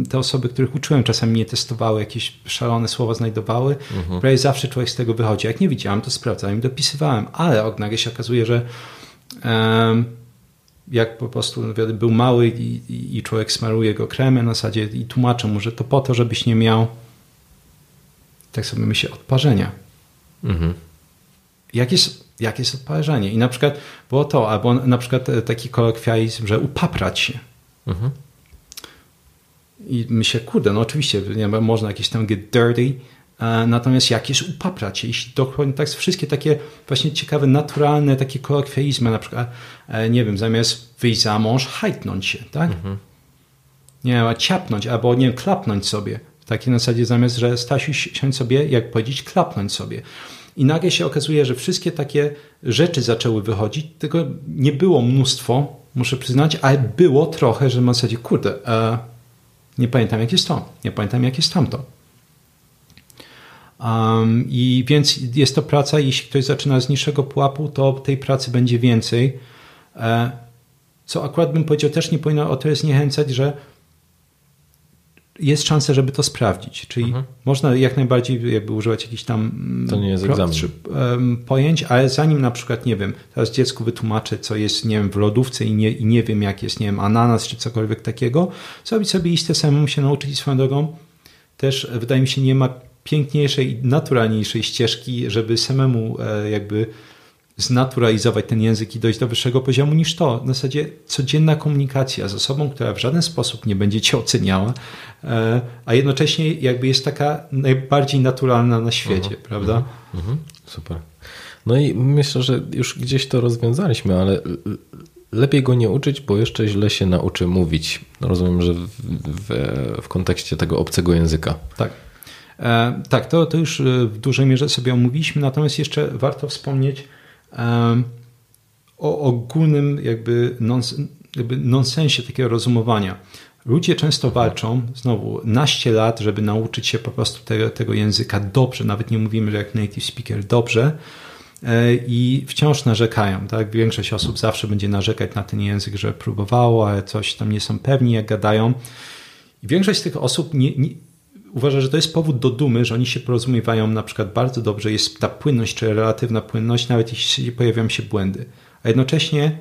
te osoby, których uczyłem, czasami nie testowały, jakieś szalone słowa znajdowały. Mhm. Prawie zawsze człowiek z tego wychodzi. Jak nie widziałem, to sprawdzałem i dopisywałem. Ale nagle się okazuje, że jak po prostu był mały i, i, i, człowiek smaruje go kremem na zasadzie i tłumaczę mu, że to po to, żebyś nie miał tak sobie myślę, odparzenia. Mhm. Jak, jest, odparzenie? I na przykład było to, albo na przykład taki kolokwializm, że upaprać się. Mhm. I myślę, kurde, no oczywiście nie, można jakieś tam get dirty, natomiast jak jest upaprać się? Jeśli dokładnie tak, wszystkie takie właśnie ciekawe, naturalne takie kolokwializmy, na przykład, e, nie wiem, zamiast wyjść za mąż, hajtnąć się, tak? Mhm. Nie wiem, ciapnąć, albo nie wiem, klapnąć sobie. W takiej zasadzie zamiast, że Stasiu siądź sobie, jak powiedzieć, klapnąć sobie. I nagle się okazuje, że wszystkie takie rzeczy zaczęły wychodzić, tylko nie było mnóstwo, muszę przyznać, ale było trochę, że w zasadzie, kurde, e, nie pamiętam jak jest to, nie pamiętam jak jest tamto. Um, I więc jest to praca, jeśli ktoś zaczyna z niższego pułapu, to tej pracy będzie więcej. E, co akurat bym powiedział, też nie powinno o to zniechęcać, że jest szansa, żeby to sprawdzić. Czyli mhm. można jak najbardziej jakby używać jakichś tam mm, to nie jest egzamin. pojęć, ale zanim na przykład, nie wiem, teraz dziecku wytłumaczę, co jest, nie wiem, w lodówce i nie, i nie wiem, jak jest, nie wiem, ananas czy cokolwiek takiego, zrobić sobie listę samemu się nauczyć swoją drogą. Też wydaje mi się, nie ma piękniejszej, naturalniejszej ścieżki, żeby samemu e, jakby znaturalizować ten język i dojść do wyższego poziomu niż to. W zasadzie codzienna komunikacja z osobą, która w żaden sposób nie będzie cię oceniała, e, a jednocześnie jakby jest taka najbardziej naturalna na świecie, uh mhm. -huh, prawda? Uh -huh. Super. No i myślę, że już gdzieś to rozwiązaliśmy, ale lepiej go nie uczyć, bo jeszcze źle się nauczy mówić. Rozumiem, że w, w, w kontekście tego obcego języka. Tak. E, tak, to, to już w dużej mierze sobie omówiliśmy, natomiast jeszcze warto wspomnieć, o ogólnym jakby, nons, jakby nonsensie takiego rozumowania. Ludzie często walczą, znowu, naście lat, żeby nauczyć się po prostu tego, tego języka dobrze, nawet nie mówimy, że jak native speaker dobrze, e, i wciąż narzekają. Tak? Większość osób zawsze będzie narzekać na ten język, że próbowało, ale coś tam nie są pewni, jak gadają. I większość z tych osób nie, nie, uważa, że to jest powód do dumy, że oni się porozumiewają na przykład bardzo dobrze, jest ta płynność czy relatywna płynność, nawet jeśli pojawiają się błędy. A jednocześnie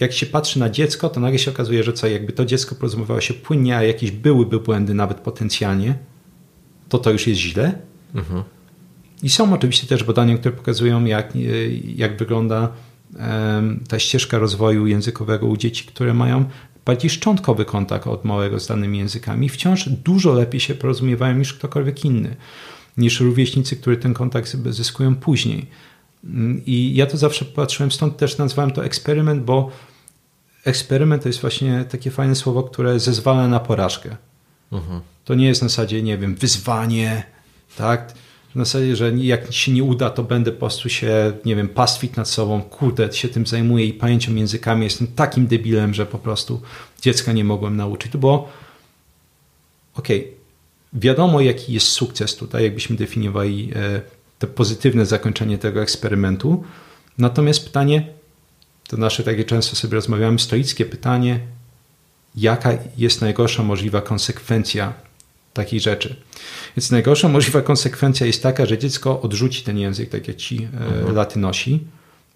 jak się patrzy na dziecko, to nagle się okazuje, że co, jakby to dziecko porozumiewało się płynnie, a jakieś byłyby błędy nawet potencjalnie, to to już jest źle. Mhm. I są oczywiście też badania, które pokazują, jak, jak wygląda ta ścieżka rozwoju językowego u dzieci, które mają bardziej szczątkowy kontakt od małego z danymi językami. Wciąż dużo lepiej się porozumiewają niż ktokolwiek inny, niż rówieśnicy, którzy ten kontakt zyskują później. I ja to zawsze patrzyłem, stąd też nazwałem to eksperyment, bo eksperyment to jest właśnie takie fajne słowo, które zezwala na porażkę. Mhm. To nie jest na zasadzie, nie wiem, wyzwanie, tak? Na zasadzie, że jak się nie uda, to będę po prostu się, nie wiem, pastwić nad sobą, kurde, się tym zajmuję i pamięcią językami jestem takim debilem, że po prostu dziecka nie mogłem nauczyć. Było, okej, okay, wiadomo jaki jest sukces tutaj, jakbyśmy definiowali e, to pozytywne zakończenie tego eksperymentu. Natomiast pytanie, to nasze takie często sobie rozmawiamy, stoickie pytanie, jaka jest najgorsza możliwa konsekwencja takich rzeczy. Więc najgorsza możliwa konsekwencja jest taka, że dziecko odrzuci ten język, tak jak ci e, mhm. latynosi.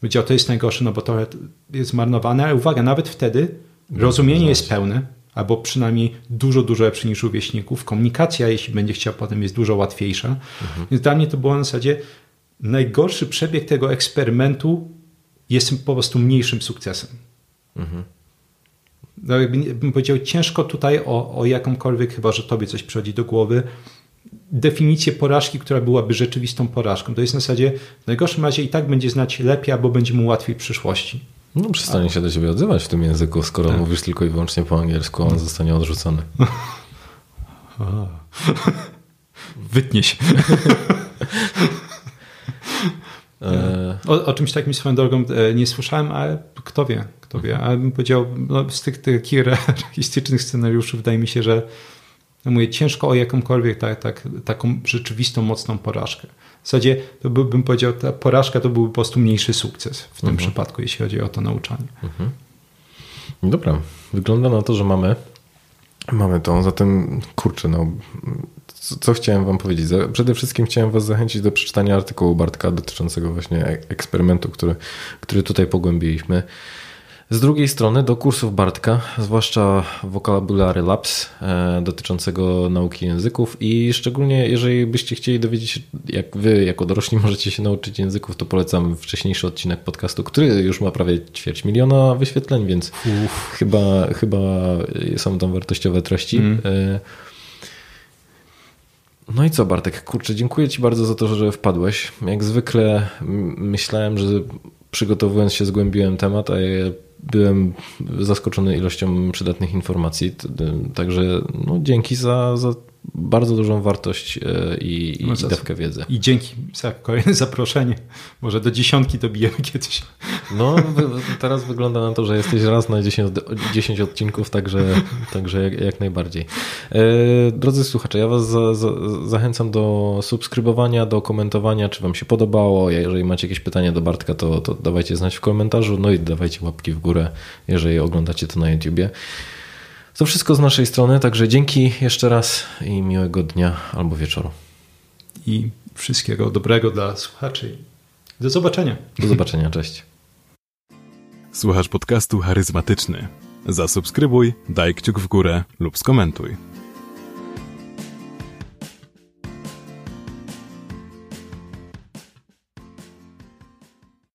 Powiedział, to jest najgorsze, no bo to jest zmarnowane, ale uwaga, nawet wtedy rozumienie jest pełne, albo przynajmniej dużo, dużo lepsze niż u wieśników. Komunikacja, jeśli będzie chciał potem, jest dużo łatwiejsza. Mhm. Więc dla mnie to było na zasadzie najgorszy przebieg tego eksperymentu jest po prostu mniejszym sukcesem. Mhm. No, bym powiedział, ciężko tutaj o, o jakąkolwiek, chyba że tobie coś przychodzi do głowy, definicję porażki, która byłaby rzeczywistą porażką. To jest na zasadzie w najgorszym razie i tak będzie znać lepiej, albo będzie mu łatwiej w przyszłości. No przestanie się do ciebie odzywać w tym języku, skoro tak. mówisz tylko i wyłącznie po angielsku, on zostanie odrzucony. *laughs* Wytnie się. *laughs* E, o, o, czymś takim swoją drogą e, nie słyszałem, ale kto wie, kto wie. Ale bym powiedział, no, z tych takich *laughs* realistycznych scenariuszy wydaje mi się, że no mówię, ciężko o jakąkolwiek tak, tak, taką rzeczywistą, mocną porażkę. W zasadzie to by, bym powiedział, ta porażka to byłby po prostu mniejszy sukces w tym mhm. przypadku, jeśli chodzi o to nauczanie. Mhm. Dobra, wygląda na to, że mamy mamy to, zatem kurczę, no co, co chciałem wam powiedzieć? Przede wszystkim chciałem was zachęcić do przeczytania artykułu Bartka dotyczącego właśnie eksperymentu, który, który tutaj pogłębiliśmy. Z drugiej strony do kursów Bartka, zwłaszcza Vocabulary Labs e, dotyczącego nauki języków i szczególnie jeżeli byście chcieli dowiedzieć się, jak wy jako dorośli możecie się nauczyć języków, to polecam wcześniejszy odcinek podcastu, który już ma prawie ćwierć miliona wyświetleń, więc chyba, chyba są tam wartościowe treści. Mm. E, no i co, Bartek? Kurczę, dziękuję Ci bardzo za to, że wpadłeś. Jak zwykle myślałem, że przygotowując się zgłębiłem temat, a byłem zaskoczony ilością przydatnych informacji. Także no, dzięki za, za bardzo dużą wartość e, i, i, no, dawkę wiedzy. I dzięki za kolejne *laughs* zaproszenie. Może do dziesiątki dobijemy *laughs* kiedyś. No, teraz wygląda na to, że jesteś raz na 10, 10 odcinków, także, także jak, jak najbardziej. E, drodzy słuchacze, ja Was za, za, zachęcam do subskrybowania, do komentowania, czy Wam się podobało. Jeżeli macie jakieś pytania do Bartka, to, to dawajcie znać w komentarzu. No i dawajcie łapki w górę, jeżeli oglądacie to na YouTubie. To wszystko z naszej strony, także dzięki jeszcze raz i miłego dnia albo wieczoru. I wszystkiego dobrego dla słuchaczy. Do zobaczenia. Do zobaczenia, cześć. Słuchasz podcastu charyzmatyczny. Zasubskrybuj, daj kciuk w górę lub skomentuj.